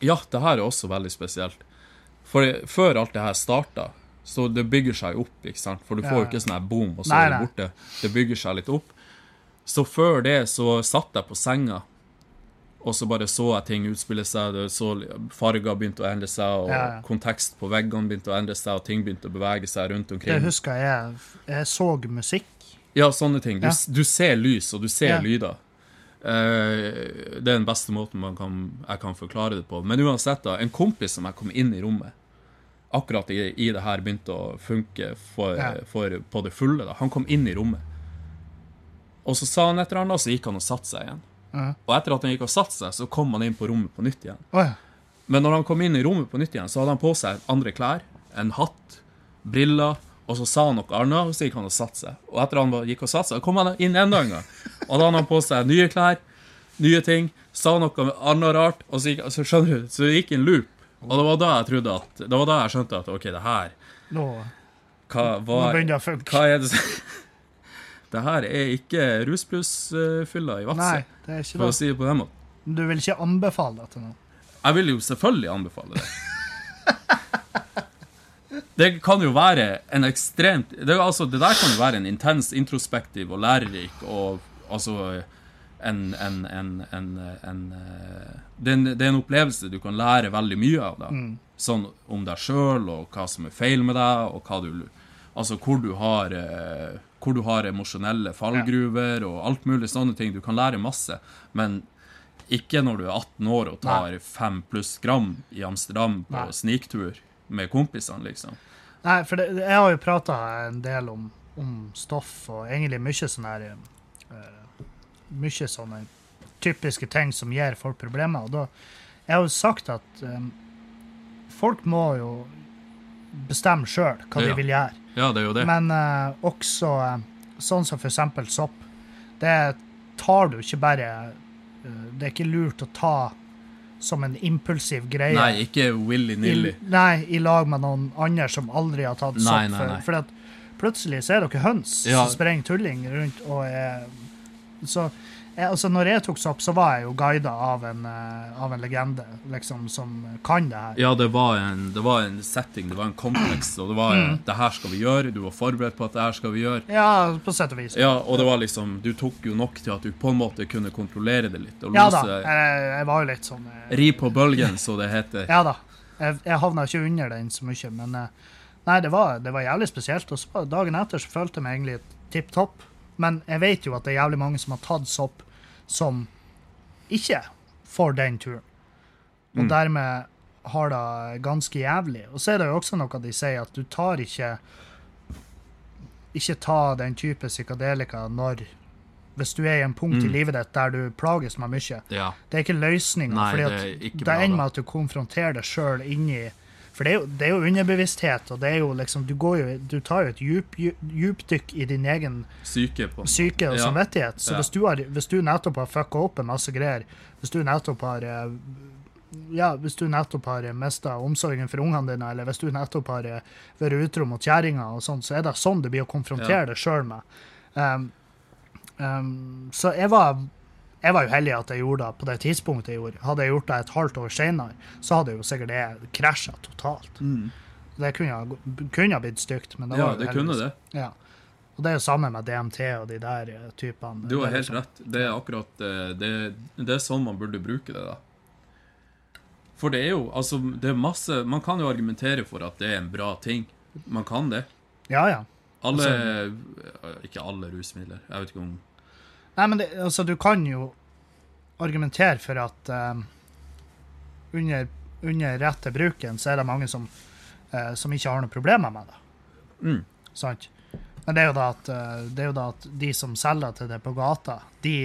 Ja, det her er også veldig spesielt. For før alt det her starta, så det bygger seg opp, ikke sant? For du får jo ja. ikke sånn her boom, og så Nei, er det borte. Det bygger seg litt opp. Så før det så satt jeg på senga, og så bare så jeg ting utspille seg. Så Farger begynte å endre seg, og Ja, ja. kontekst på veggene begynte å endre seg, og ting begynte å bevege seg rundt omkring. Det husker jeg. Jeg så musikk. Ja, sånne ting. Du, Ja. du ser lys, og du ser lyder. Eh, det er den beste måten man kan, jeg kan forklare det på. Men uansett, da, en kompis som jeg kom inn i rommet Akkurat i, i det her begynte å funke for, for, på det fulle. da. Han kom inn i rommet. Og så sa han et eller annet, og så gikk han og satte seg igjen. Ja. Og etter at han gikk og satte seg, så kom han inn på rommet på nytt igjen. Oh, ja. Men når han kom inn i rommet på nytt igjen, så hadde han på seg andre klær, en hatt, briller, og så sa han noe annet, og så gikk han og satte seg. Og etter at han gikk og satte seg, kom han inn enda en gang. Og da hadde han på seg nye klær, nye ting, sa noe annet rart, og så gikk, så skjønner du, så det gikk en loop. Og det var da jeg trodde at, det var da jeg skjønte at, ok, det her, Nå, hva, nå begynner det å funke. hva er det som... Det her er ikke ruspluss-fylla i Vadsø, for å si det på den måten. Du vil ikke anbefale det til noen? Jeg vil jo selvfølgelig anbefale det. Det kan jo være en ekstremt Det, altså, det der kan jo være en intens, introspektiv og lærerik og altså en, en, en, en, en det, er en, opplevelse du kan lære veldig mye av. da. Sånn om deg sjøl, og hva som er feil med deg, og hva du Altså hvor du har eh, Hvor du har emosjonelle fallgruver og alt mulig sånne ting. Du kan lære masse, men ikke når du er 18 år og tar fem pluss gram i Amsterdam på Nei. sniktur med kompisene, liksom. Nei, for det, jeg har jo prata en del om, om stoff, og egentlig mye sånne her uh, Mye sånne typiske ting som gir folk problemer. Og da Jeg har jo sagt at um, folk må jo bestemme sjøl hva Ja. de vil gjøre. Ja, det er jo det. Men uh, også eh, sånn som for eksempel sopp. Det tar du ikke bare eh, Det er ikke lurt å ta som en impulsiv greie. Nei, ikke willy-nilly. Nei, i lag med noen andre som aldri har tatt sopp Nei, nei, før. nei. For at plutselig så er dere høns Ja. som sprenger tulling rundt og er Så jeg, altså, når jeg tok sopp, så var jeg jo guida av en, eh, av en legende, liksom, som kan det her. Ja, det var, en, det var en setting, det var en kompleks, og det var Mm. det her skal vi gjøre, du var forberedt på at det her skal vi gjøre. Ja, på sett og vis. Ja, og det var liksom, du tok jo nok til at du på en måte kunne kontrollere det litt, Ja da, jeg, jeg var jo litt sånn jeg... ri på bølgen, så det heter. Ja da. Jeg, jeg havna ikke under den så mye, men eh, Nei, det var, det var jævlig spesielt. Og så dagen etter så følte jeg meg egentlig tipp topp. Men jeg vet jo at det er jævlig mange som har tatt sopp, som ikke får den turen. Og Mm. dermed har det ganske jævlig. Og så er det jo også noe de sier, at du tar ikke Ikke ta den type psykadelika når Hvis du er i en punkt i Mm. livet ditt der du plages med mye. Ja. Det er ikke løsninga. Det det ender med at du konfronterer deg sjøl inni For det er, jo, det er jo underbevissthet, og det er jo liksom Du, går jo, du tar jo et djup, djup, djupdykk i din egen Syke på psyke og Ja. samvittighet. Så Ja. hvis, du har, hvis du nettopp har fucka opp en masse greier, hvis du nettopp har eh, ja, hvis du nettopp har mista omsorgen for ungene dine, eller hvis du nettopp har eh, vært utro mot kjerringa, så er det sånn du blir å konfrontere Ja. deg sjøl med. Um, um, så jeg var jeg var jo heldig at jeg gjorde det på det tidspunktet jeg gjorde. Hadde jeg gjort det et halvt år senere, så hadde jo sikkert det krasja totalt. Mm. Det kunne ha, kunne ha blitt stygt, men det Ja, var jo det kunne det. Ja. Og det er jo samme med DMT og de der eh, typene. Du har er helt liksom- rett. Det er akkurat eh, det, det er sånn man burde bruke det, da. For det er jo altså det er masse Man kan jo argumentere for at det er en bra ting. Man kan det. Ja, ja. Alle Altså- Ikke alle rusmidler. Jeg vet ikke om Nei, men det, altså, du kan jo argumentere for at eh, under, under til bruken, så er det mange som, uh, som ikke har noen problemer med det. Mm. Sant? Men det er, at, uh, det er jo da at de som selger til det på gata, de,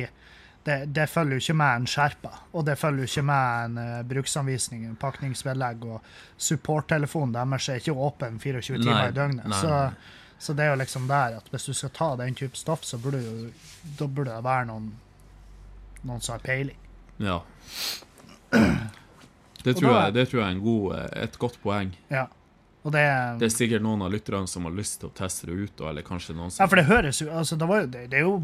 det, det følger jo ikke med en skjerpa. Og det følger jo ikke med en uh, bruksanvisning, en pakningsvedlegg, og supporttelefonen deres er ikke åpen 24 Nei, timer i døgnet. nei, nei. så det er jo liksom der at hvis du skal ta den type stoff, så burde jo, da burde det være noen, noen som har peiling. Ja. Det tror, da- jeg, det tror jeg er en god, eh, et godt poeng. Ja. Det, Det er sikkert noen av lytterne som har lyst til å teste det ut, eller kanskje noen som... Ja, for det høres jo altså, det, var jo, det, det er jo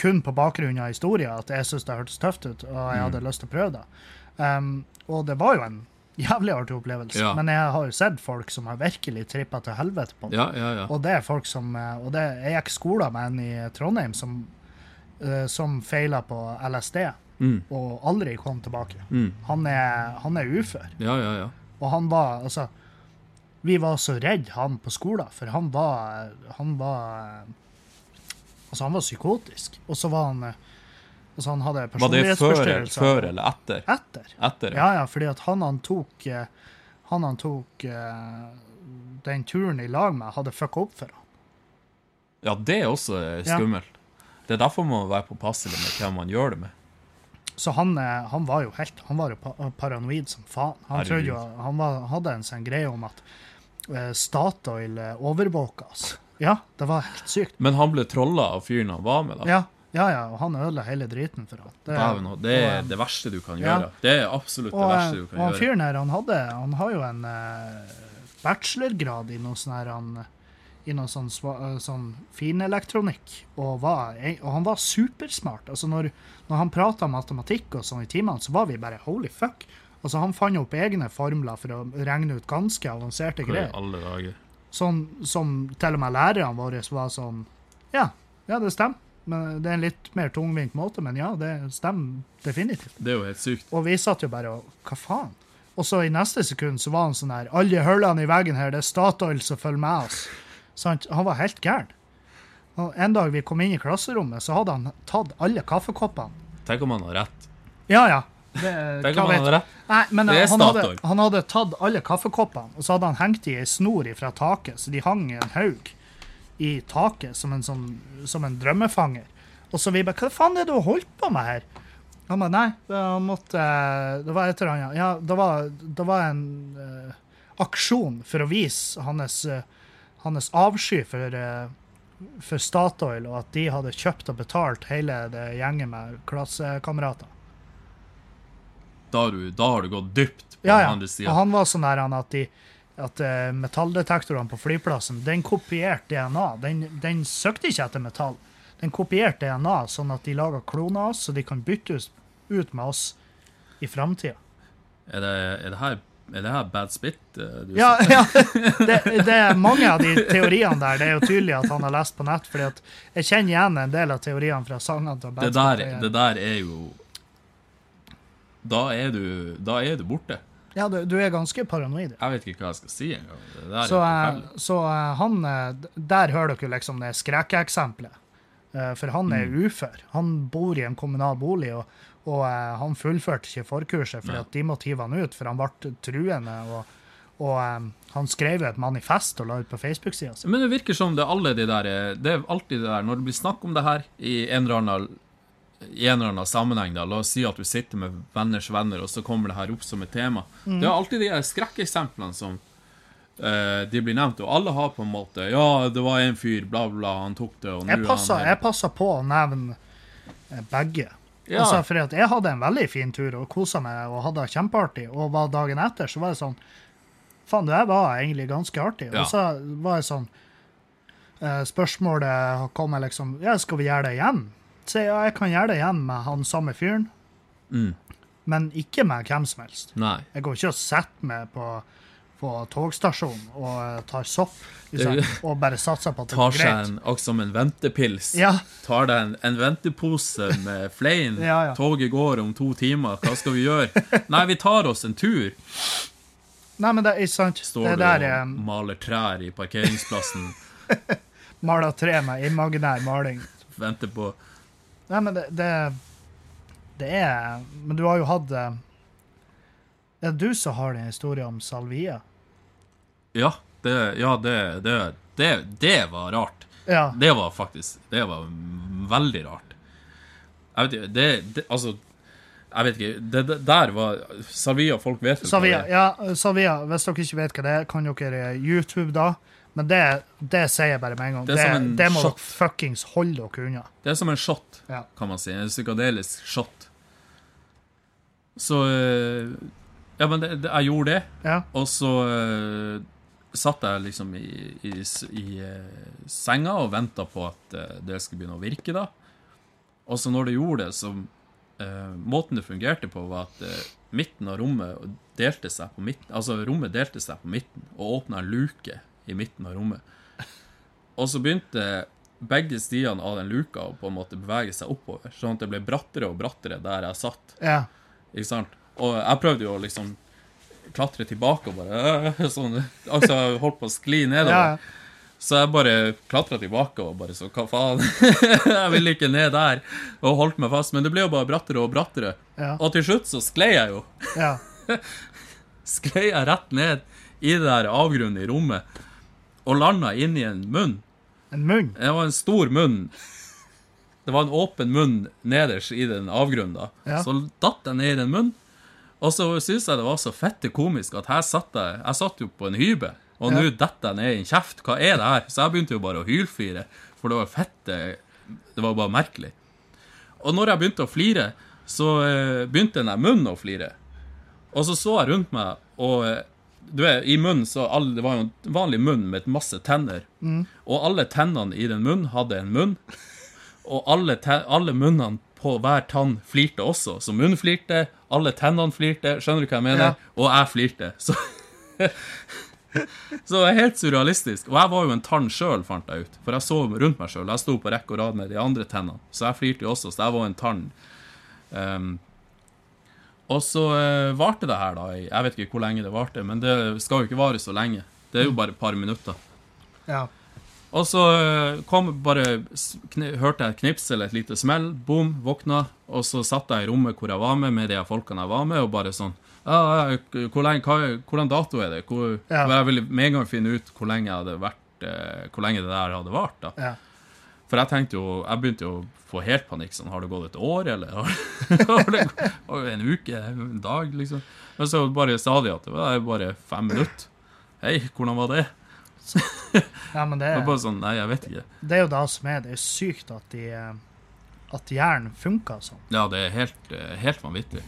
kun på bakgrunn av historien at jeg syns det hørtes tøft ut, og jeg hadde lyst til å prøve det. Um, og det var jo en jævlig artig opplevelse. Ja. Men jeg har jo sett folk som har virkelig trippa til helvete på det. Ja, ja, ja. Og det er folk som eh, Og det, jeg gikk skolen med en i Trondheim som, uh, som feila på LSD Mm, og aldri kom tilbake. mm. Han er, han er ufør. Ja, ja, ja. Og han var Altså, vi var så redd han på skolen, for han var Han var Altså, han var psykotisk. Og så var han eh, Altså, han hadde Var det før, før eller etter? Etter. Etter, Ja, ja, fordi at han han tok eh, Han han tok eh, den turen i lag med, hadde fucka opp for han. Ja, det er også skummelt. Ja. Det er derfor man må være påpasselig med hvem man gjør det med. Så han, eh, han var jo helt Han var jo paranoid som faen. Han, jo, han var, hadde en sånn greie om at eh, Statoil eh, overvåka oss. Ja, det var helt sykt. Men han ble trolla av fyren han var med, da. Ja, ja, ja og han ødela hele driten for ham. Det, det er og, det verste du kan ja. gjøre. Det er absolutt det og, det verste du kan og han gjøre. fyren her, han hadde Han har jo en uh, bachelorgrad i noe sånn her han i noe sånn, eh, sånn finelektronikk, og, var, og han var supersmart. Altså når, når han prata matematikk og sånn i timene, så var vi bare holy fuck. Altså Han fant opp egne formler for å regne ut ganske avanserte greier. alle dager? Sånn som til og med lærerne våre var sånn Ja, ja, det stemmer. Men Det er en litt mer tungvint måte, men ja, det stemmer definitivt. Det er jo helt sykt. Og vi satt jo bare og Hva faen? Og så i neste sekund så var han sånn her Alle hullene i veggen her, det er Statoil som følger med oss. Sant? Han var helt gæren. Og en dag vi kom inn i klasserommet, så hadde han tatt alle kaffekoppene. Tenk om han har rett. Ja, ja. Det, Tenk om han hadde rett. Nei, men Det er han hadde, han hadde tatt alle kaffekoppene, og så hadde han hengt i ei snor fra taket, så de hang i en haug i taket som en, sånn, som en drømmefanger. Og så vi bare Hva faen er det du har holdt på med her? Han bare Nei, det, måtte, det var et eller annet Ja, det var, det var en uh, aksjon for å vise hans, uh, hans avsky for, uh, for Statoil, og at de hadde kjøpt og betalt hele det gjengen med klassekamerater. Da da har du gått dypt på Ja, den ja. andre Og han var sånn der han at, de, at eh, metalldetektorene på flyplassen, den kopierte DNA. Den, den søkte ikke etter metall. Den kopierte DNA, sånn at de laga kloner av oss, så de kan byttes ut med oss i framtida. Er, det, er, det her, er det her bad spit? eh, Du Ja, ja. Det, det er mange av de teoriene der. Det er jo tydelig at han har lest på nett. fordi jeg kjenner igjen en del av teoriene fra sangene til det, der, det der er jo da er, du, da er du borte. Ja, du, du er ganske paranoid. Jeg vet ikke hva jeg skal si engang. Så, eh, så uh, han eh, Der hører dere liksom det skrekkeksempelet. Uh, For han er Mm. ufør. Han bor i en kommunal bolig, og, og han fullførte ikke forkurset fordi Ja. at de måtte hive han ut, for han ble truende. Og, og um, han skrev jo et manifest og la ut på Facebook-sida si. Men det virker som det alle de der Det er alltid det der Når det blir snakk om det her i en eller annen i en eller annen sammenheng, da, la oss si at du sitter med venners venner, og så kommer det her opp som et tema. Mm. Det er alltid de skrekkeksemplene som uh, de blir nevnt, og alle har på en måte Ja, det var en fyr, bla, bla, han tok det, og nå Jeg er passer, han jeg passer på å nevne eh, begge. Ja. Altså, fordi at jeg hadde en veldig fin tur og kosa meg og hadde det kjempeartig. Og var dagen etter så var det sånn Faen, det her var egentlig ganske artig. Ja. Og så var det sånn eh, Spørsmålet kom jeg liksom Ja, skal vi gjøre det igjen? Så ja, jeg kan gjøre det igjen med han samme fyren, Mm. men ikke med hvem som helst. Nei. Jeg går ikke og setter meg på, på togstasjonen og eh, tar sopp liksom, og bare satser på at det Tar seg greit. en, som en ventepils. Ja, Tar deg en, en ventepose med flein. Ja, ja. Toget går om to timer. Hva skal vi gjøre? Nei, vi tar oss en tur. Nei, men det er sant. Står det der og er maler trær i parkeringsplassen. maler tre med imaginær maling. Venter på Nei, men det, det Det er Men du har jo hatt eh, Er det du som har den historien om salvia? Ja, det, ja, det, det, det, det var rart. Ja. Det var faktisk Det var veldig rart. Jeg vet ikke det, det, Altså, jeg vet ikke. Det, det der var Salvia, folk vet vel hva det er. ja, Salvia, hvis dere ikke vet hva det er, kan dere YouTube da. Men det, det sier jeg bare med en gang. Det Det, en det må shot. dere fuckings holde dere unna. Det er som en shot, Ja. kan man si. En psykadelisk shot. Så eh, Ja, men det, det, jeg gjorde det, Ja. og så eh, satt jeg liksom i, i, s- i eh, senga og venta på at det skulle begynne å virke, da. Og så når det gjorde det, så uh, Måten det fungerte på, var at uh, midten av rommet delte seg på midten Altså, rommet delte seg på midten og åpna en luke i midten av rommet. Og så begynte begge stiene av den luka å på en måte bevege seg oppover, sånn at det ble brattere og brattere der jeg satt. Ja. Ikke sant? Og jeg prøvde jo å liksom klatre tilbake og bare øh, sånn, Altså jeg holdt på å skli nedover. Ja, ja. Så jeg bare klatra tilbake og bare så hva faen? jeg ville ikke ned der. Og holdt meg fast. Men det ble jo bare brattere og brattere. Ja. Og til slutt så sklei jeg jo. ja. Sklei jeg rett ned i det der avgrunnen i rommet. Og landa inni en munn. En munn. Det var en stor munn. Det var en åpen munn nederst i den avgrunnen. da. Ja. Så datt jeg ned i den munnen. Og så syntes jeg det var så fette komisk at her satt jeg Jeg satt jo på en hybel, og Ja. nå detter jeg ned i en kjeft. Hva er det her? Så jeg begynte jo bare å hylflire, for det var fette Det var bare merkelig. Og når jeg begynte å flire, så eh, begynte den der munnen å flire. Og så så jeg rundt meg, og eh, du vet, i munnen så alle, Det var jo en vanlig munn med masse tenner. Og alle tennene i den munnen hadde en munn. Og alle, alle munnene på hver tann flirte også. Så munnen flirte, alle tennene flirte. Skjønner du hva jeg mener? Ja. Og jeg flirte. Så Så det er helt surrealistisk. Og jeg var jo en tann sjøl, fant jeg ut. For jeg så rundt meg sjøl. Jeg sto på rekke og rad med de andre tennene. Så jeg flirte jo også, så jeg var en tann. Ehm, og så eh, varte det her, da. Jeg vet ikke hvor lenge det varte, men det skal jo ikke vare så lenge. Det er jo bare et par minutter. Ja. Og så eh, kom bare hørte jeg et knips eller et lite smell. Boom, våkna. Og så satt jeg i rommet hvor jeg var med, med de folkene jeg var med, og bare sånn hvor lenge, hva, Hvordan dato er det? Hvor, Ja. Jeg ville med en gang finne ut hvor lenge, vært, eh, hvor lenge det der hadde vart. da. ja. For jeg tenkte jo, jeg begynte jo å få helt panikk. sånn, Har det gått et år, eller har, det gått en uke? En dag, liksom? Men så bare sa de at det var bare fem minutter. Hei, hvordan var det? ja, men det Det bare sånn, Nei, jeg vet ikke. det er jo det som er. Det er sykt at, de, eh, at hjernen funker sånn. Ja, det er helt, eh, helt vanvittig.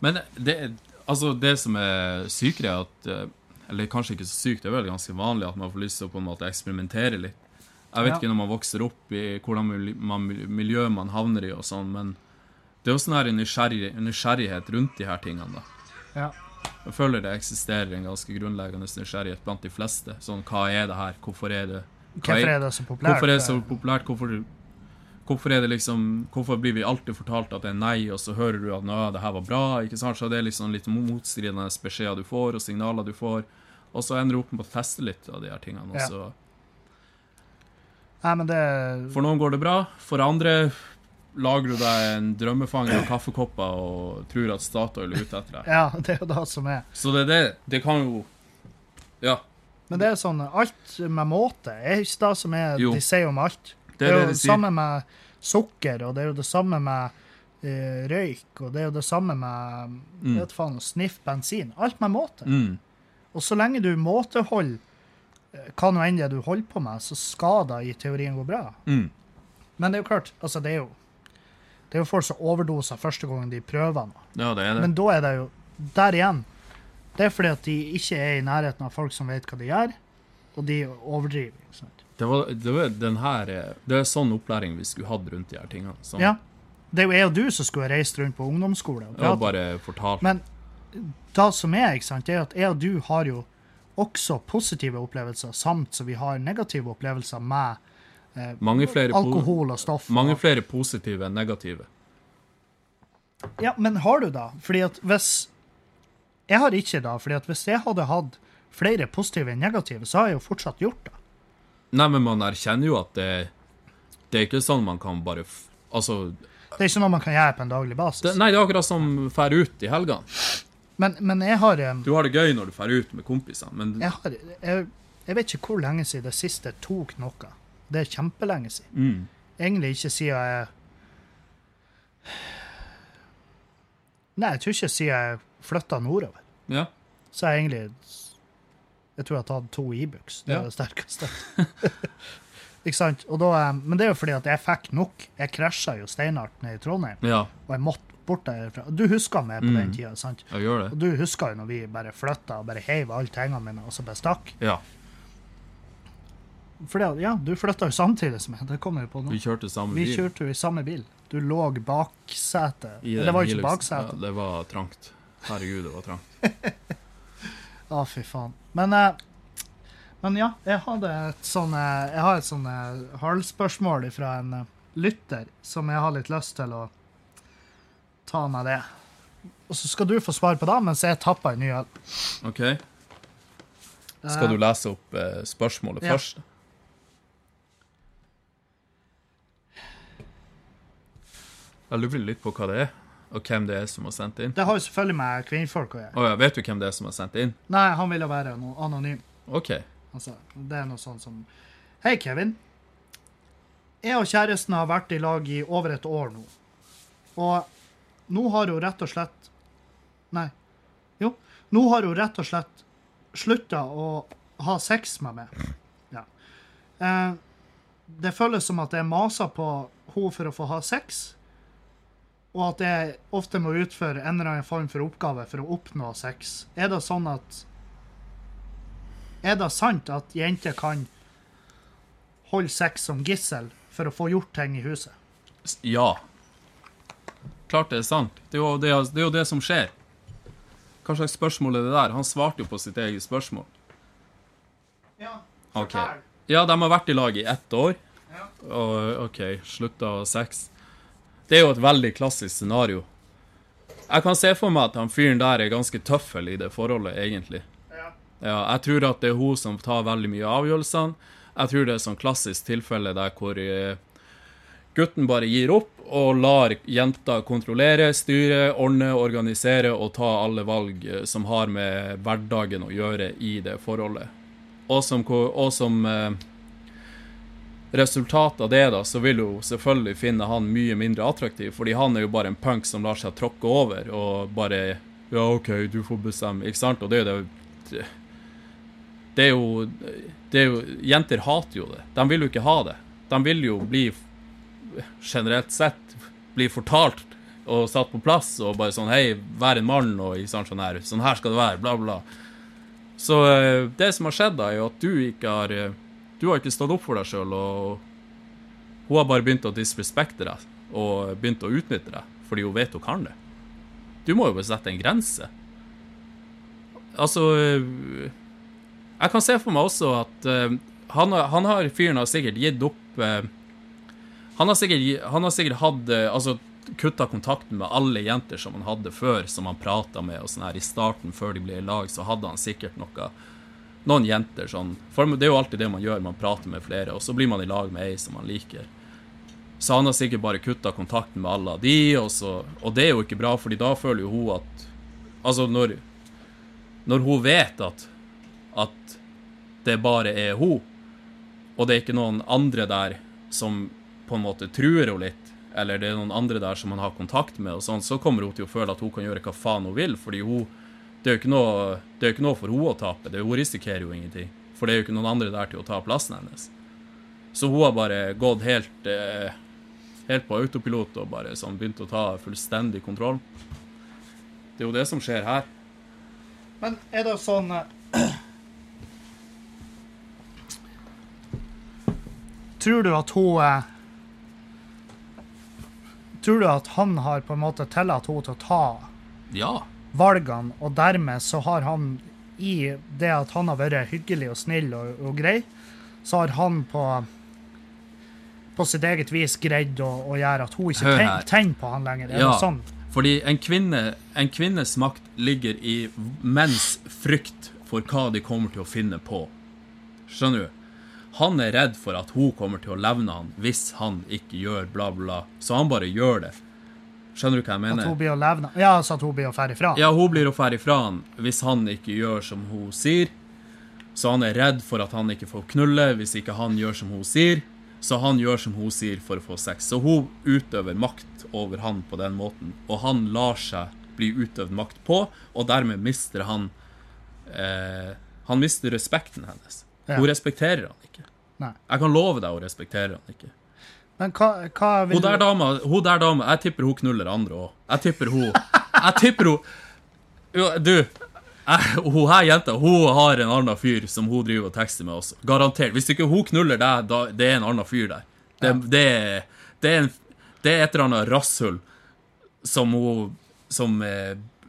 Men det, altså, det som er sykere, er at eh, Eller kanskje ikke så sykt, det er vel ganske vanlig at man får lyst til å på en måte eksperimentere litt. Jeg vet Ja. ikke når man vokser opp i hvordan miljø man havner i og sånn, men det er jo sånn her nysgjerrig, nysgjerrighet rundt de her tingene, da. Ja. Jeg føler det eksisterer en ganske grunnleggende nysgjerrighet blant de fleste. Sånn, hva er det her? Hvorfor er det Hvorfor er det så populært? Hvorfor er det så populært? Hvorfor, hvorfor er det liksom Hvorfor blir vi alltid fortalt at det er nei, og så hører du at nå, det her var bra? ikke sant? Så det er liksom litt motstridende beskjeder du får, og signaler du får. Og så ender du opp med å teste litt av de her tingene. Og Ja. Nei, men det for noen går det bra, for andre lager du deg en drømmefanger av kaffekopper og tror at Statoil er ute etter deg. Ja, det er jo det som er. Så det er det. Det kan jo Ja. Men det er sånn alt med måte er ikke det som er Jo. de sier om alt. Det Det er er det jo de sier. samme med sukker, og det er jo det samme med uh, røyk, og det er jo det samme med Mm. vet faen, sniff bensin. Alt med måte. Mm. Og så lenge du måteholder eh, hva nå enn det du holder på med, så skal det i teorien gå bra. Mm. Men det er jo klart, altså det er jo det er jo folk som overdoser første gangen de prøver noe. Ja, det det. Men da er det jo Der igjen. Det er fordi at de ikke er i nærheten av folk som vet hva de gjør, og de overdriver. ikke sant? Det var, det var den her Det er sånn opplæring vi skulle hatt rundt de her tingene. Sånn, Ja. Det er jo jeg og du som skulle reist rundt på ungdomsskole. Og Og prate. bare fortalt. Men det som er, ikke sant, det er at jeg og du har jo også positive opplevelser, samt så vi har negative opplevelser med eh, alkohol og stoff. mange og, flere positive enn negative. ja, men har du da? Fordi at hvis Jeg har ikke da, fordi at hvis jeg hadde hatt flere positive enn negative, så har jeg jo fortsatt gjort det. Nei, men man erkjenner jo at det Det er ikke sånn man kan bare Altså Det er ikke noe man kan gjøre på en daglig basis. det, Nei, det er akkurat som fær ut i helgene. Men, men jeg har Du har det gøy når du drar ut med kompisene, men jeg, har jeg, jeg vet ikke hvor lenge siden det siste tok noe. Det er kjempelenge siden. mm, Egentlig ikke siden jeg Nei, jeg tror ikke siden jeg flytta nordover. Ja. Så jeg egentlig Jeg tror jeg har tatt to Ibux. Det er Ja. det sterkeste. ikke sant? Da, men det er jo fordi at jeg fikk nok. Jeg krasja jo steinhardt ned i Trondheim, Ja. og jeg måtte bort derfra. Du husker meg på den Mm. tida, sant? Jeg gjør Og det. du husker jo når vi bare flytta og bare heiv alle tingene mine og så bare stakk. Ja. For det, ja, du flytta jo samtidig som meg. Det kommer jo på nå. Vi kjørte samme Vi bil. kjørte jo i samme bil. Du lå baksetet. Det var ikke baksetet. Ja, det var trangt. Herregud, det var trangt. Å, fy faen. Men, eh, men ja, jeg hadde et sånn eh, Jeg har et sånn eh, halvspørsmål fra en eh, lytter som jeg har litt lyst til å ta meg det. Og så skal du få svar på det mens jeg tapper en ny øl. OK? Skal du lese opp eh, spørsmålet Ja. først? Jeg lurer litt på hva det er, og hvem det er som har sendt inn. Det har jo selvfølgelig med kvinnfolk å gjøre. Oh, ja, vet du hvem det er som har sendt inn? Nei, han ville være noe anonym. OK. Altså, det er noe sånn som Hei, Kevin. Jeg og kjæresten har vært i lag i over et år nå. Og nå har hun rett og slett Nei. Jo. Nå har hun rett og slett slutta å ha sex med meg. Ja. Eh, det føles som at jeg maser på henne for å få ha sex, og at jeg ofte må utføre en eller annen form for oppgave for å oppnå sex. Er det sånn at er det sant at jenter kan holde sex som gissel for å få gjort ting i huset? Ja. Klart det er sant. Det er jo det, det, er jo det som skjer. Hva slags spørsmål er det der? Han svarte jo på sitt eget spørsmål. Ja, okay. Ja, de har vært i lag i ett år. Og OK, slutta sex. Det er jo et veldig klassisk scenario. Jeg kan se for meg at han fyren der er ganske tøffel i det forholdet, egentlig. Ja. Ja, jeg tror at det er hun som tar veldig mye av avgjørelsene. Jeg tror det er sånn klassisk tilfelle der hvor eh, gutten bare gir opp og lar jenta kontrollere, styre, ordne, organisere og ta alle valg eh, som har med hverdagen å gjøre i det forholdet. Og som, og som eh, resultat av det, da, så vil hun selvfølgelig finne han mye mindre attraktiv, fordi han er jo bare en punk som lar seg tråkke over og bare Ja, OK, du får bestemme, ikke sant? Og det er jo det Det er jo Det er jo Jenter hater jo det. De vil jo ikke ha det. De vil jo bli generelt sett blir fortalt og satt på plass og bare sånn Hei, vær en mann, og sant, sånn her. Sånn her skal det være, bla, bla. Så eh, det som har skjedd, da, er jo at du ikke har eh, Du har ikke stått opp for deg sjøl, og hun har bare begynt å disrespekte deg og begynt å utnytte deg fordi hun vet hun kan det. Du må jo bare sette en grense. Altså eh, Jeg kan se for meg også at han, han har fyren har sikkert gitt opp han, har sikkert, han har sikkert hatt eh, Altså kutta kontakten med alle jenter som han hadde før, som han prata med, og sånn her i starten, før de ble i lag, så hadde han sikkert noe Noen jenter sånn For det er jo alltid det man gjør, man prater med flere, og så blir man i lag med ei som man liker. Så han har sikkert bare kutta kontakten med alle de, og, så, og det er jo ikke bra, fordi da føler jo hun at Altså, når, når hun vet at, at det bare er hun, og det er ikke noen andre der som på en måte truer henne litt, eller det er noen andre der som han har kontakt med, og sånn, så kommer hun til å føle at hun kan gjøre hva faen hun vil, fordi hun det er jo ikke noe, det er jo ikke noe for henne å tape. Det, hun risikerer jo ingenting. For det er jo ikke noen andre der til å ta plassen hennes. Så hun har bare gått helt, eh, helt på autopilot og bare sånn begynt å ta fullstendig kontroll. Det er jo det som skjer her. Men er det sånn eh, Tror du at hun eh, Tror du at han har på en måte tillatt henne til å ta Ja. valgene, og dermed så har han i det at han har vært hyggelig og snill og, og grei, så har han på på sitt eget vis greid å, å gjøre at hun ikke tenker ten- på han lenger. Er Ja. sånn? Fordi en, kvinne, en kvinnes makt ligger i menns frykt for hva de kommer til å finne på. Skjønner du? Han er redd for at hun kommer til å levne han hvis han ikke gjør bla, bla. Så han bare gjør det. Skjønner du hva jeg mener? At hun blir å levne Ja, altså at hun blir å fære ifra? Ja, hun blir å fære ifra han hvis han ikke gjør som hun sier. Så han er redd for at han ikke får knulle hvis ikke han gjør som hun sier. Så han gjør som hun sier for å få sex. Så hun utøver makt over han på den måten. Og han lar seg bli utøvd makt på, og dermed mister han eh, Han mister respekten hennes. Ja. Hun respekterer han ikke. Nei. Jeg kan love deg å respektere han ikke. Men hva, hva vil Hun der dama, hun der dama Jeg tipper hun knuller andre òg. Jeg tipper hun Jeg tipper hun Du, jeg, hun her jenta hun har en annen fyr som hun driver og tekster med også. Garantert. Hvis ikke hun knuller deg, da det er en annen fyr der. Det, det, er- det, er, en, det er et eller annet rasshull som hun Som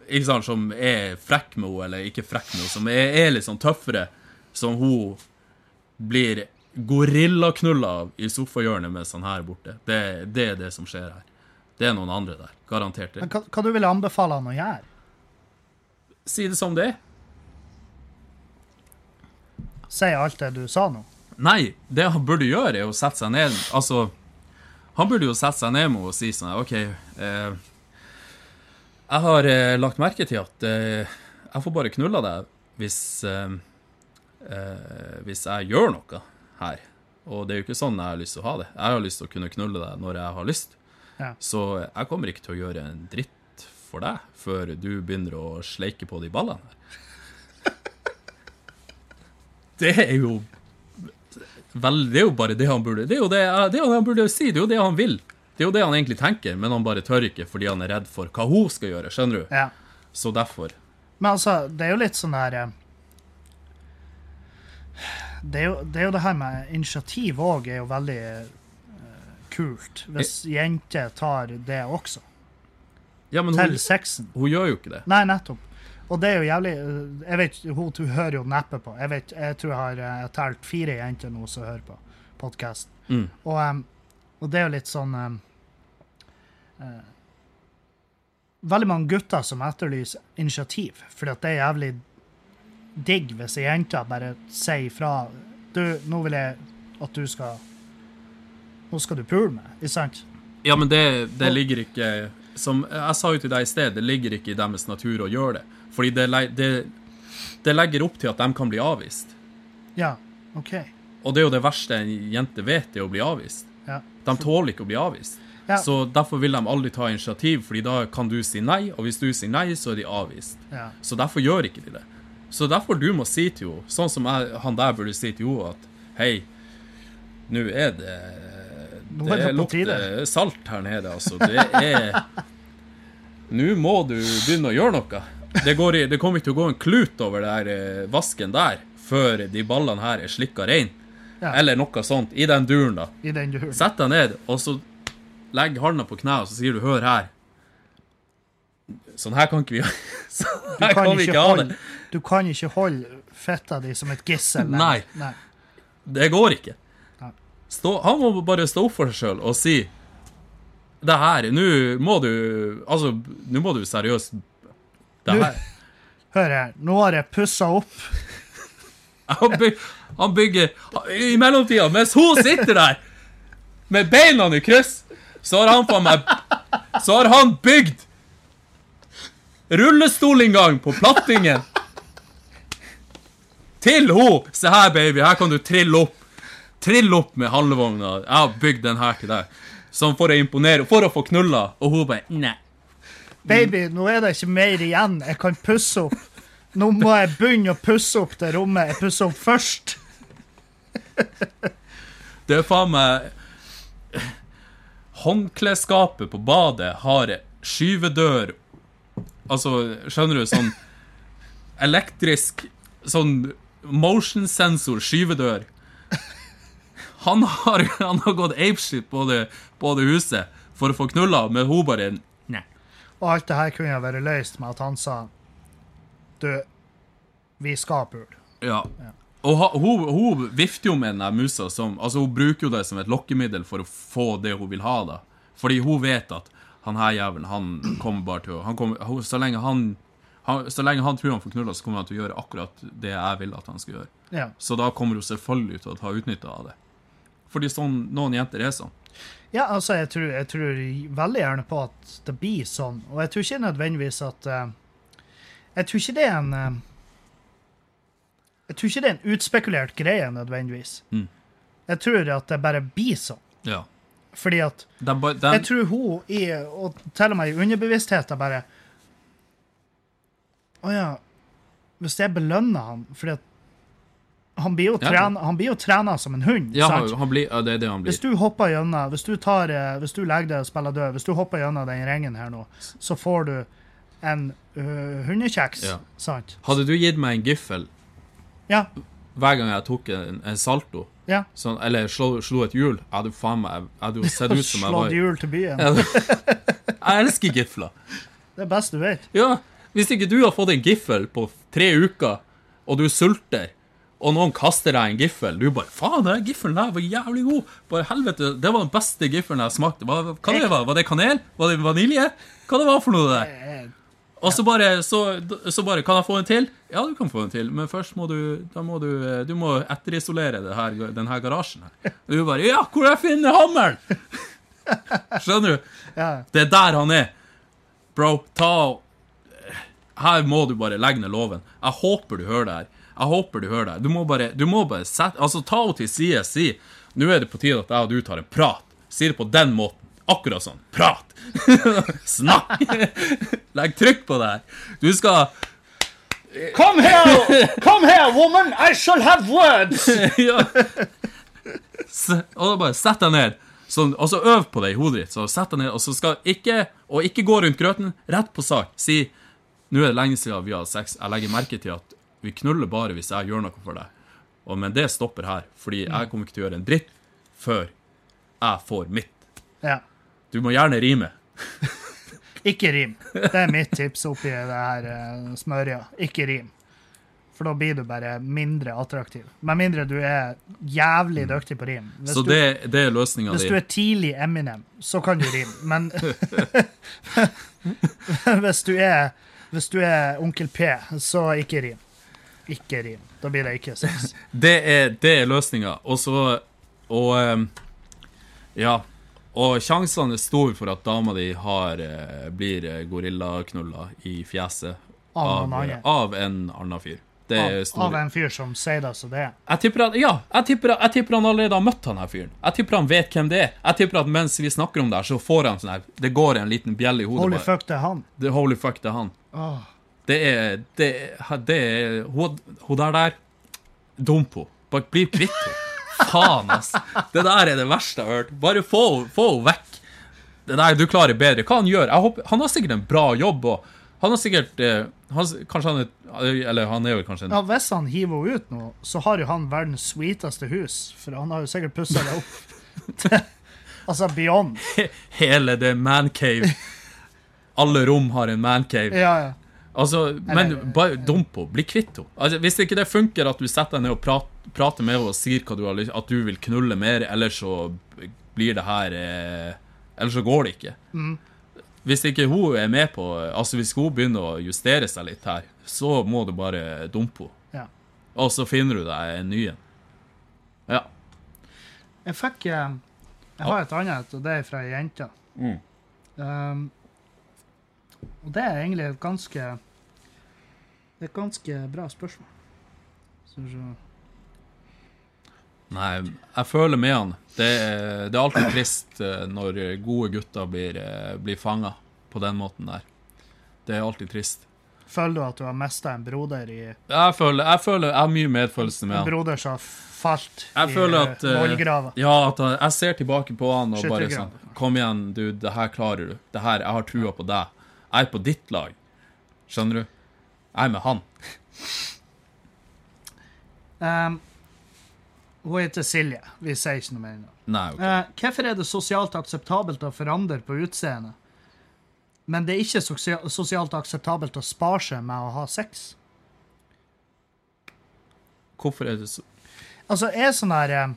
ikke sant, som er frekk med henne, eller ikke frekk med henne, som er, er sånn tøffere, som hun blir gorillaknulla i sofahjørnet med sånn her borte. Det, det er det som skjer her. Det er noen andre der. Garantert. Men hva, hva du ville anbefale han å gjøre? Si det som det er. Si alt det du sa nå. Nei, det han burde gjøre, er å sette seg ned Altså, han burde jo sette seg ned med og si sånn OK, eh, jeg har eh, lagt merke til at eh, jeg får bare knulla deg hvis eh, eh, Hvis jeg gjør noe her. Og det er jo ikke sånn jeg har lyst til å ha det. Jeg har lyst til å kunne knulle deg når jeg har lyst. Ja. Så jeg kommer ikke til å gjøre en dritt for deg før du begynner å sleike på de ballene. Det er jo Vel, det er jo bare det han burde Det er jo det, det er jo det han burde si, det er jo det han vil. Det er jo det han egentlig tenker, men han bare tør ikke fordi han er redd for hva hun skal gjøre. Skjønner du? Ja. Så derfor. Men altså, det er jo litt sånn her eh, det er, jo, det er jo det her med initiativ òg er jo veldig uh, kult. Hvis jenter tar det også. Ja, men Til hun, sexen. hun gjør jo ikke det. Nei, nettopp. Og det er jo jævlig eh, Jeg vet, hun, hun hører jo neppe på. Jeg vet, jeg tror jeg har eh, talt fire jenter nå som hører på podkast. Mm. Og, um, og det er jo litt sånn um, uh, Veldig mange gutter som etterlyser initiativ, fordi at det er jævlig digg hvis ei jente bare sier ifra Du, nå vil jeg at du skal Nå skal du pule meg, ikke sant? Ja, men det, det ligger ikke Som jeg sa jo til deg i sted, det ligger ikke i deres natur å gjøre det. Fordi det, det, det legger opp til at de kan bli avvist. Ja, OK. Og det er jo det verste en jente vet, det er å bli avvist. Ja. De tåler ikke å bli avvist. Ja. Så derfor vil de aldri ta initiativ, fordi da kan du si nei, og hvis du sier nei, så er de avvist. ja. Så derfor gjør ikke de det. Så derfor du må si til henne, sånn som jeg, han der burde si til henne, at hei, nå er det Det, det lukter salt her nede, altså. Det er Nå må du begynne å gjøre noe. Det, går i, det kommer ikke til å gå en klut over den der eh, vasken der før de ballene her er slikka rein. Ja. Eller noe sånt. I den duren, da. I den duren. Sett deg ned, og så legg handa på kneet, og så sier du 'hør her'. Sånn her kan ikke vi Sånn her kan, kan vi ikke ha det. Du kan ikke holde fitta di som et gissel. Nei. Nei. Det går ikke. Stå, han må bare stå opp for seg sjøl og si Det her, nå må du Altså, nå må du seriøst Det Nå- her Hør her, nå har jeg pussa opp. Han, by, han bygger I mellomtida, mens hun sitter der med beina i kryss, så har han faen meg Så har han bygd rullestolinngang på plattingen. Til ho! Se her, baby, her kan du trille opp. Trill opp med handlevogna. Jeg har bygd den her til deg. Sånn for å imponere, for å få knulla. Og hun bare Nei. Baby, nå er det ikke mer igjen. Jeg kan pusse opp. Nå må jeg begynne å pusse opp det rommet jeg pusser opp først. Det er faen meg Håndklesskapet på badet har skyvedør Altså, skjønner du, sånn elektrisk Sånn motion sensor skyvedør. Han har, han har gått apeshit på det, på det huset for å få knulla, men hun bare Nei. Og alt det her kunne ha vært løst med at han sa Du, vi skal pule. Ja. Og ha, hun, hun vifter jo med den musa som Altså, hun bruker jo det som et lokkemiddel for å få det hun vil ha, da. Fordi hun vet at han her jævelen, han kommer bare til å han kommer, hun- Så lenge han, han Så lenge han tror han får knulla, så kommer han til å gjøre akkurat det jeg vil at han skal gjøre. Ja. Så da kommer hun selvfølgelig til å ta utnytta av det. Fordi sånn, noen jenter er sånn. Ja, altså, jeg tror, jeg tror veldig gjerne på at det blir sånn. Og jeg tror ikke nødvendigvis at uh, Jeg tror ikke det er en uh, Jeg tror ikke det er en utspekulert greie, nødvendigvis. Mm. Jeg tror at det bare blir sånn. Ja. Fordi at Den, den... Jeg tror hun i Og til og med i underbevisstheten bare Å ja. Hvis jeg belønner han fordi at Han blir jo trena, han blir jo trena som en hund. Ja, sant? han blir, ja, det er det han Hvis blir. du hopper gjennom, hvis du, tar, eh, hvis du legger deg og spiller død, hvis du hopper gjennom den ringen her nå, så får du en uh, hundekjeks. Ja. Sant? Hadde du gitt meg en giffel Ja. hver gang jeg tok en, en salto, ja. sånn, eller slo, slo et hjul, jeg hadde faen meg hadde jo sett ut som jeg Slått hjul til byen. Jeg elsker gifler. Det er best du vet. Ja, hvis ikke du har fått en giffel på tre uker, og du sulter, og noen kaster deg en giffel, du bare Faen, den giffelen der var jævlig god. Bare helvete, Det var den beste giffelen jeg smakte. Hva, hva det var Var det kanel? Var det vanilje? Hva det var for noe, det? Eh, Og så bare, så, så bare Kan jeg få en til? Ja, du kan få en til, men først må du Da må du eh, Du må etterisolere det her, denne garasjen her. Og du bare Ja, hvor jeg finner hammeren? Skjønner du? Ja. Det er der han er. Bro, ta og Her må du bare legge ned loven. Jeg håper du hører det her. Jeg håper du hører det. Du må bare, du må bare sette Altså, ta henne til side. Si nå er det på tide at jeg og du tar en prat. Si det på den måten. Akkurat sånn. Prat! Snakk! Legg trykk på det her. Du skal Come here! Come here, woman! I shall have words! ja. Og da bare sett deg ned. Så, og så øv på det i hodet ditt. Så sett deg ned, og så skal ikke Og ikke gå rundt grøten. Rett på sak. Si Nå er det lenge siden vi har sex. Jeg legger merke til at vi knuller bare hvis jeg gjør noe for deg. Og, men det stopper her, fordi jeg kommer ikke til å gjøre en dritt før jeg får mitt. Ja. Du må gjerne rime. Ikke rim. Det er mitt tips oppi det her uh, smørja. Ikke rim. For da blir du bare mindre attraktiv. Med mindre du er jævlig dyktig på rim. Hvis, Så du, det, det er løsninga hvis di. du er tidlig Eminem, så kan du rime. Men hvis du er hvis du er Onkel P, så ikke rim. Ikke rim. Da blir det ikke sex. Det er, det er løsninga. Og så Og ehm, Ja. Og sjansene er store for at dama di har, eh, blir eh, gorillaknulla i fjeset Av av, av en annen fyr. Det Av, av en fyr som sier det som det er. Jeg tipper, at, ja, jeg, tipper, jeg tipper han allerede har møtt han her fyren. Jeg tipper han vet hvem det er. Jeg tipper at mens vi snakker om det her, så får han sånn her Det går en liten bjelle i hodet. Holy bare. fuck, det er han. Det, holy fuck, det er han. Oh. Det er Det, det er Hun hun der der Dump henne. Bare bli kvitt henne. Faen, ass. Det der er det verste jeg har hørt. Bare få henne vekk. Det der du klarer bedre. Hva han gjør? Håper, han har sikkert en bra jobb, og han har sikkert eh, han, Kanskje han er Eller han er jo kanskje en Ja, Hvis han hiver henne ut nå, så har jo han verdens sweeteste hus. For han har jo sikkert pussa det opp. altså beyond. Hele det mancave. Alle rom har en mancave. Ja, ja. Altså, men bare dump henne. Bli kvitt henne. Altså, hvis ikke det funker at du setter deg ned og prater, prater med henne og sier hva du har lyst, at du vil knulle mer, eller så blir det her eh, Eller så går det ikke. Mm. Hvis ikke hun er med på Altså, hvis hun begynner å justere seg litt her, så må du bare dumpe henne. ja. Og så finner du deg en ny en. Ja. Jeg fikk eh, Jeg har et annet, og det er fra ei jente. Mm. Um, og det er egentlig et ganske Det er et ganske bra spørsmål. Så, så. Nei, jeg føler med han. Det er, det er alltid trist eh, når gode gutter blir, eh, blir fanga på den måten der. Det er alltid trist. Føler du at du har mista en broder i Jeg føler, jeg føler Jeg har mye medfølelse med han. En broder som har falt Jeg i eh, at? Ja, at han, jeg ser tilbake på han og bare sånn Kom igjen, du, det her klarer du. Det her, Jeg har trua på deg. Jeg er på ditt lag. Skjønner du? Jeg er med han. Um, hun heter Silje. Vi sier ikke noe mer ennå. Okay. ok. Eh, hvorfor er det sosialt akseptabelt å forandre på utseendet, men det er ikke sosia sosialt akseptabelt å spare seg med å ha sex? Hvorfor er det så Altså, er sånn her eh,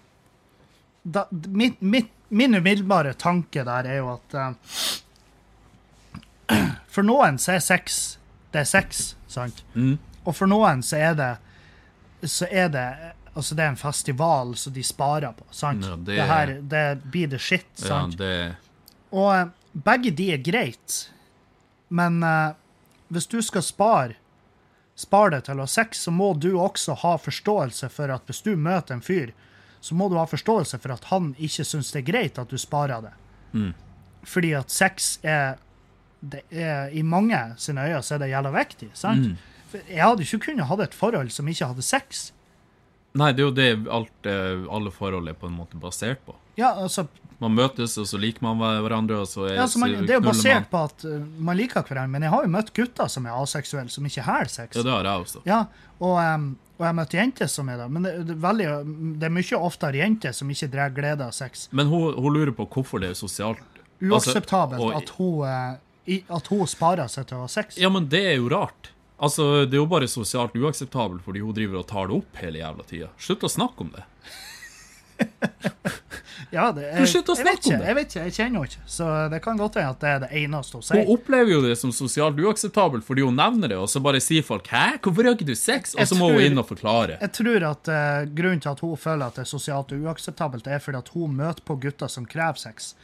da, mit, mit, Min umiddelbare tanke der er jo at eh, For noen så er sex det er sex, sant? mm, Og for noen så er det så er det Altså, det er en festival som de sparer på, sant? Ja, det- det, her, det blir the shit, Ja, det Og eh, begge de er greit, men uh, hvis du skal spare spar det til å ha sex, så må du også ha forståelse for at hvis du møter en fyr, så må du ha forståelse for at han ikke syns det er greit at du sparer det. Mm. Fordi at sex er, det er I mange sine øyne så er det jævla viktig. sant? Mm. Jeg hadde ikke kunnet ha et forhold som ikke hadde sex. Nei, det er jo det alt, eh, alle forhold er på en måte basert på. Ja, altså, Man møtes, og så liker man hverandre, og så er, ja, altså man, Det er jo basert man. på at uh, man liker hverandre, men jeg har jo møtt gutter som er aseksuelle, som ikke har sex. Ja, det har jeg også. Ja, og, um, og jeg har møtt jenter som er det. Men det, det, er veldig, det er mye oftere jenter som ikke drar glede av sex. Men hun, hun lurer på hvorfor det er sosialt. Uakseptabelt Altså, og- at, hun, uh, i, at hun sparer seg til å ha sex. Ja, men det er jo rart. Altså, Det er jo bare sosialt uakseptabelt fordi hun driver og tar det opp hele jævla tida. Slutt å snakke om det. Ja, det, er, Slutt å snakke ikke, om det. jeg vet ikke, jeg kjenner henne ikke. Så det kan godt være at det er det eneste hun sier. Hun opplever jo det som sosialt uakseptabelt fordi hun nevner det, og så bare sier folk 'hæ, hvorfor har ikke du sex?' Og så må hun inn og forklare. Jeg tror at uh, grunnen til at hun føler at det er sosialt uakseptabelt, er fordi at hun møter på gutter som krever sex.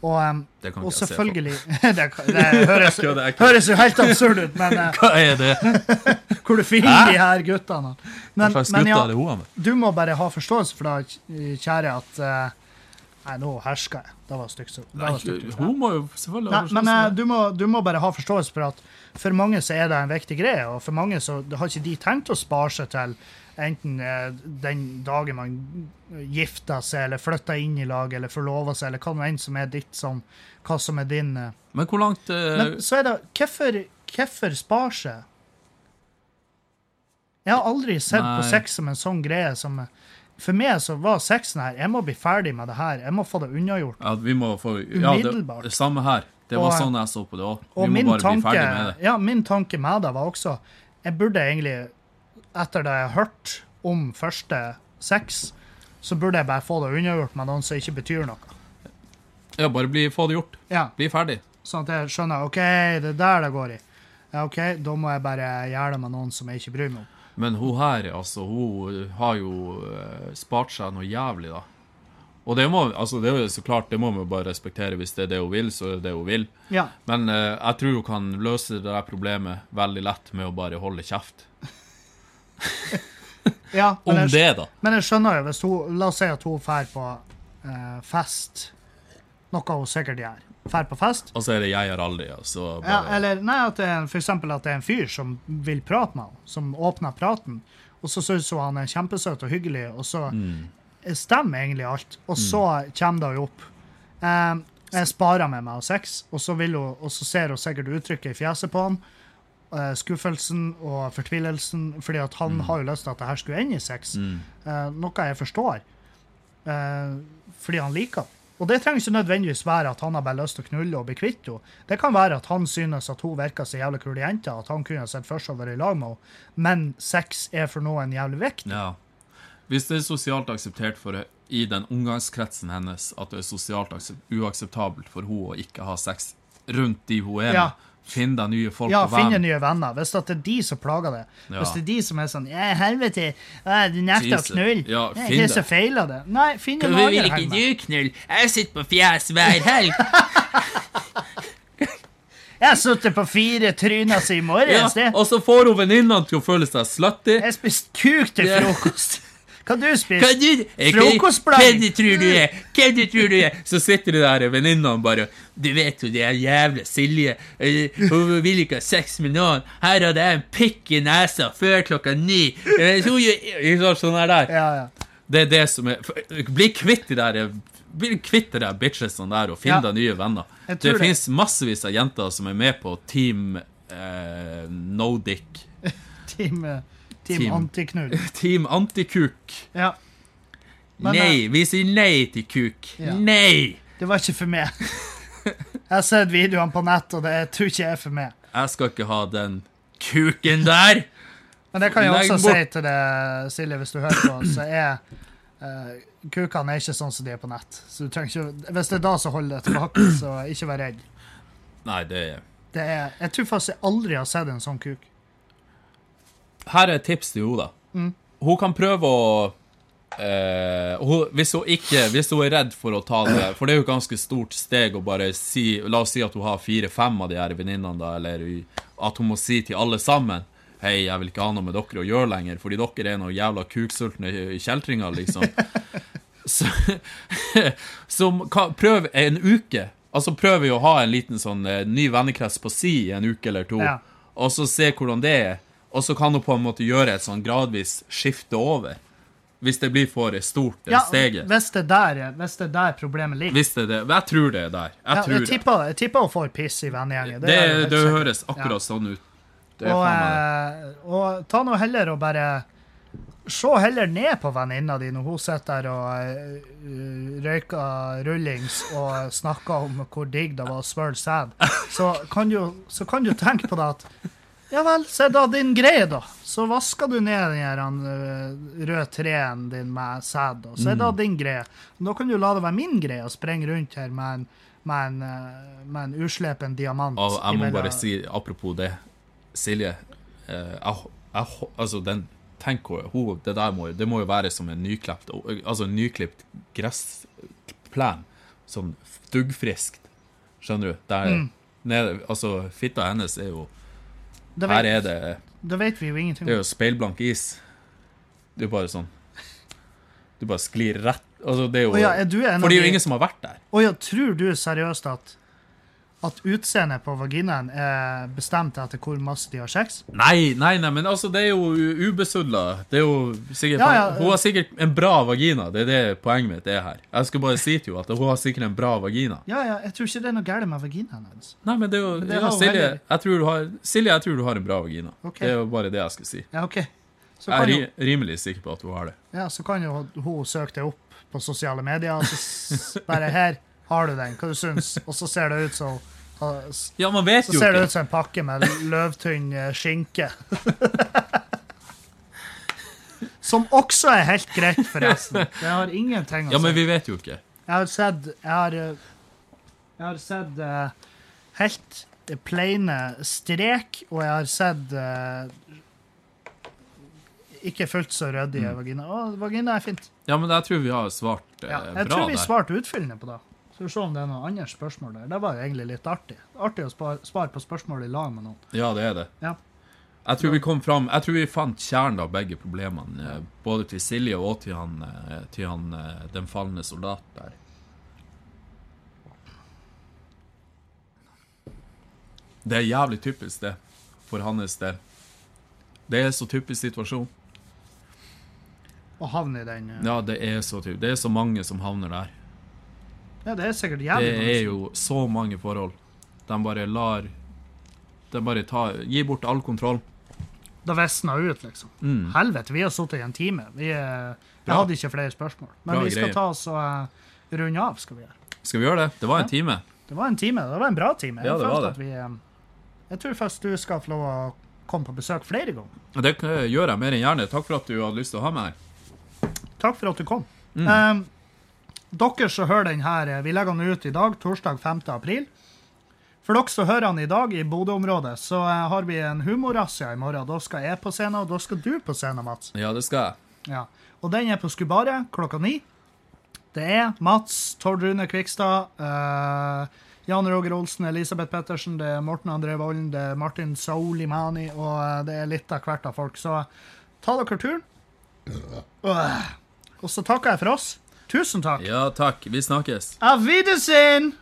Og, em, Det kan ikke og jeg se for. selvfølgelig det, det høres, høres jo helt absurd ut, men eh, Hva er det? hvor du finner de her guttene. Men, men ja, du må bare ha forståelse for det, kjære, at eh, Nei, nå hersker jeg. Det var stygt. Hun må jo selvfølgelig Nei, ha men forståelse eh, du må, du må bare ha forståelse for at for mange så er det en viktig greie, og for mange så har ikke de tenkt å spare seg til enten eh, den dagen man gifter seg, eller flytter inn i lag, eller forlover seg, eller hva nå enn som er ditt som hva som er din eh. Men hvor langt uh... Men så er det Hvorfor, hvorfor spare seg? Jeg har aldri sett på sex som en sånn greie som For meg så var sexen her Jeg må bli ferdig med det her. Jeg må få det unnagjort. Ja, vi må få Ja, det, Umiddelbart. det samme her. Det var Og- sånn jeg så på det òg. Vi må bare tanke, bli ferdig med det. ja, min tanke med det var også Jeg burde egentlig, etter det jeg har hørt om første sex, så burde jeg bare få det unnagjort med noen som ikke betyr noe. Ja, bare bli, få det gjort. Ja, Bli ferdig. Sånn at jeg skjønner OK, det er der det går i. Ja, OK, da må jeg bare gjøre det med noen som jeg ikke bryr meg om. Men hun her, altså, hun har jo eh, spart seg noe jævlig, da. Og det må, altså, det er jo så klart, det må vi bare respektere. Hvis det er det hun vil, så er det det hun vil. Ja, Men uh, jeg tror hun kan løse det der problemet veldig lett med å bare holde kjeft. Ja Om jeg, det, da. men jeg skjønner jo hvis hun La oss si at hun drar på eh, fest, noe hun sikkert gjør. Drar på fest, Og så er det 'jeg har aldri', og Så Ja, eller nei, at det er for eksempel at det er en fyr som vil prate med henne, som åpner praten, og så syns hun han er kjempesøt og hyggelig, og så Mm. stemmer egentlig alt. Og så kommer det jo opp. Eh, jeg sparer med meg og sex, og så, hun, og så ser hun sikkert uttrykket i fjeset på han. Eh, skuffelsen og fortvilelsen, fordi at han har jo lyst til at det her skulle ende i sex. Mm. Uh, noe jeg forstår. uh, fordi han liker det. Og det trenger ikke nødvendigvis være at han har bare lyst til å knulle og bli kvitt henne. Det kan være at han synes at hun virker så jævlig kul jente, at han kunne sett for seg å være i lag med henne, men sex er for noen jævlig viktig. Ja. Hvis det er sosialt akseptert for i den omgangskretsen hennes at det er sosialt uakseptabelt for hun å ikke ha sex rundt de hun er Ja. Finn deg nye folk Ja, og venner. Ja, finne nye venner. Hvis det er de som plager det. Ja. Hvis det er de som er sånn Ja, helvete, du nekter å knulle. Ja, det er det. som feiler det. Nei, finn en Hvorfor vil ikke du knulle? Jeg sitter på fjes hver helg. Jeg sitter på fire tryner siden i morges. Ja, og så får hun venninnene til å føle seg slutty. Jeg spiste kuk til frokost. Hva du spiste du, Frokostblanding. Hvem du tror du er? Hvem du tror du er? Så sitter du der venninnene bare Du vet jo det er jævla Silje. Eh, Hun vil ikke ha sex med noen. Her hadde jeg en pikk i nesa før klokka ni. Eh, gjør- Sånn her der. Ja, ja. Det er det som er Bli kvitt de der Bli kvitt de bitchesene der, og finn Ja. deg nye venner. Det finnes massevis av jenter som er med på Team eh, No Dick. Team, eh, team, Team. antiknull. Team Antikuk. Ja. Men, eh, Nei, vi sier nei til kuk. Ja. Nei! Det var ikke for meg. Jeg har sett videoene på nett, og det jeg tror ikke er for meg. Jeg skal ikke ha den Kuken der! Men det kan jeg også si til deg, Silje, hvis du hører på, så er uh, kukene er ikke sånn som de er på nett. Så du trenger ikke, hvis det er da som holder det tilbake, så ikke vær redd. Nei, det er Det er, jeg tror faktisk jeg aldri har sett en sånn kuk. Her er et tips til Oda. da. Mm. Hun kan prøve å eh, hun, hvis, hun ikke, hvis hun er redd for å ta det For det er jo et ganske stort steg å bare si La oss si at hun har fire-fem av de her venninnene, eller at hun må si til alle sammen Hei, jeg vil ikke ha noe med dere å gjøre lenger, fordi dere er noen jævla kuksultne kjeltringer, liksom. Så, så kan, prøv en uke. Altså prøv å ha en liten sånn eh, ny vennekrets på si en uke eller to, Ja. og så se hvordan det er. Og så kan hun på en måte gjøre et sånn gradvis skifte over. Hvis det blir for stort, det Ja, steget. hvis det der, hvis det der problemet ligger. Hvis det er det. Jeg tror det er der. Jeg Ja, jeg, tipper, jeg tipper hun får piss i vennegjengen. Det, det, det høres akkurat sånn ut. Det og, eh, og ta nå heller og bare Se heller ned på venninna di når hun sitter der og uh, røyker rullings og snakker om hvor digg det var å svøle sæd. Så, kan du- så kan du tenke på det at Ja vel, er det din greie, da. Så vasker du ned den her, eh, røde treen din med sæd. Så er Mm. det din greie. Da kan du la det være min greie å sprenge rundt her med en, med en, eh, med en uslepen diamant. Og jeg må imellom- bare si, apropos det, Silje eh, jeg, jeg, Altså, den Tenk hun, det der må, det må jo være som en nyklipt Altså nyklipt gressplen. Sånn duggfriskt. Skjønner du? Der Mm. nede Altså, fitta hennes er jo det Her er det det vet vi jo ingenting Det er jo speilblank is. Det er jo bare sånn Du bare sklir rett Altså, det er jo oh, ja, er du en For det er jo ingen som har vært der. Å ja, tror du seriøst at at utseendet på vaginaen er bestemt etter hvor masse de har sex? Nei, nei, nei, men altså, det er jo ubesudla. Det er jo sikkert Ja, ja. Hun har sikkert en bra vagina. Det er det poenget mitt er her. Jeg skal bare si til henne at hun har sikkert en bra vagina. Ja, ja, jeg tror ikke det er noe galt med vaginaen hennes. Nei, men det er jo det ja, har Silje, jeg tror du har, Silje, jeg tror du har en bra vagina. Okay. Det er jo bare det jeg skal si. Ja, OK. Så Jeg er ri, rimelig sikker på at hun har det. ja, så kan jo hun søke det opp på sosiale medier, og så bare Her har du den, hva du syns? Og så ser det ut som Ja, man vet Så jo ser det ut som en pakke med løvtynn eh, skinke. Som også er helt greit, forresten. Det har ingenting å si. Ja, men vi vet jo ikke. Jeg har sett Jeg har, eh, jeg har sett uh, helt plaine strek, og jeg har sett uh, ikke fullt så ryddige vagina. Å, vagina er fint. Ja, men jeg tror vi har svart uh, Ja, jeg bra tror vi der. svarte utfyllende på det. Skal vi se om det er noen andre spørsmål der. Det var jo egentlig litt artig. Artig å spare, svare på spørsmål i lag med noen. Ja, det er det. Ja. Jeg tror vi kom fram Jeg tror vi fant kjernen av begge problemene. eh, Både til Silje og til han, eh, til han eh, den falne soldat der. Det er jævlig typisk, det. For hans del. Det er så typisk situasjon. Å havne i den Ja, det er så typisk. Det er så mange som havner der. Ja, det er sikkert jævlig Det er jo så mange forhold. De bare lar De bare tar Gi bort all kontroll. Det visna ut, liksom. Mm. Helvete, vi har sittet i en time. Vi, eh, jeg hadde ikke flere spørsmål. Men Bra vi skal greier. ta oss og eh, runde av. skal vi gjøre. Skal vi gjøre det? Det var en time. Det var en time. Det var en bra time. Jeg Ja, det var det. At vi, eh, jeg tror faktisk du skal få lov å komme på besøk flere ganger. Det gjør jeg mer enn gjerne. Takk for at du hadde lyst til å ha meg her. Takk for at du kom. Mm. Eh, dere som hører den her, eh, vi legger den ut i dag, torsdag 5. april. For dere som hører den i dag i Bodø-området, så eh, har vi en humorrazzia i morgen. Da skal jeg på scenen, og da skal du på scenen, Mats. Ja, det skal jeg. Ja. Og den er på Skubaret klokka ni. Det er Mats, Tord Rune Kvikstad, eh, Jan Roger Olsen, Elisabeth Pettersen, det er Morten André Volden, det er Martin Saulimani, og eh, det er litt av hvert av folk. Så ta dere turen. Og så takker jeg for oss. Tusen takk. Ja, takk. Vi snakkes. Auf Wiedersehen!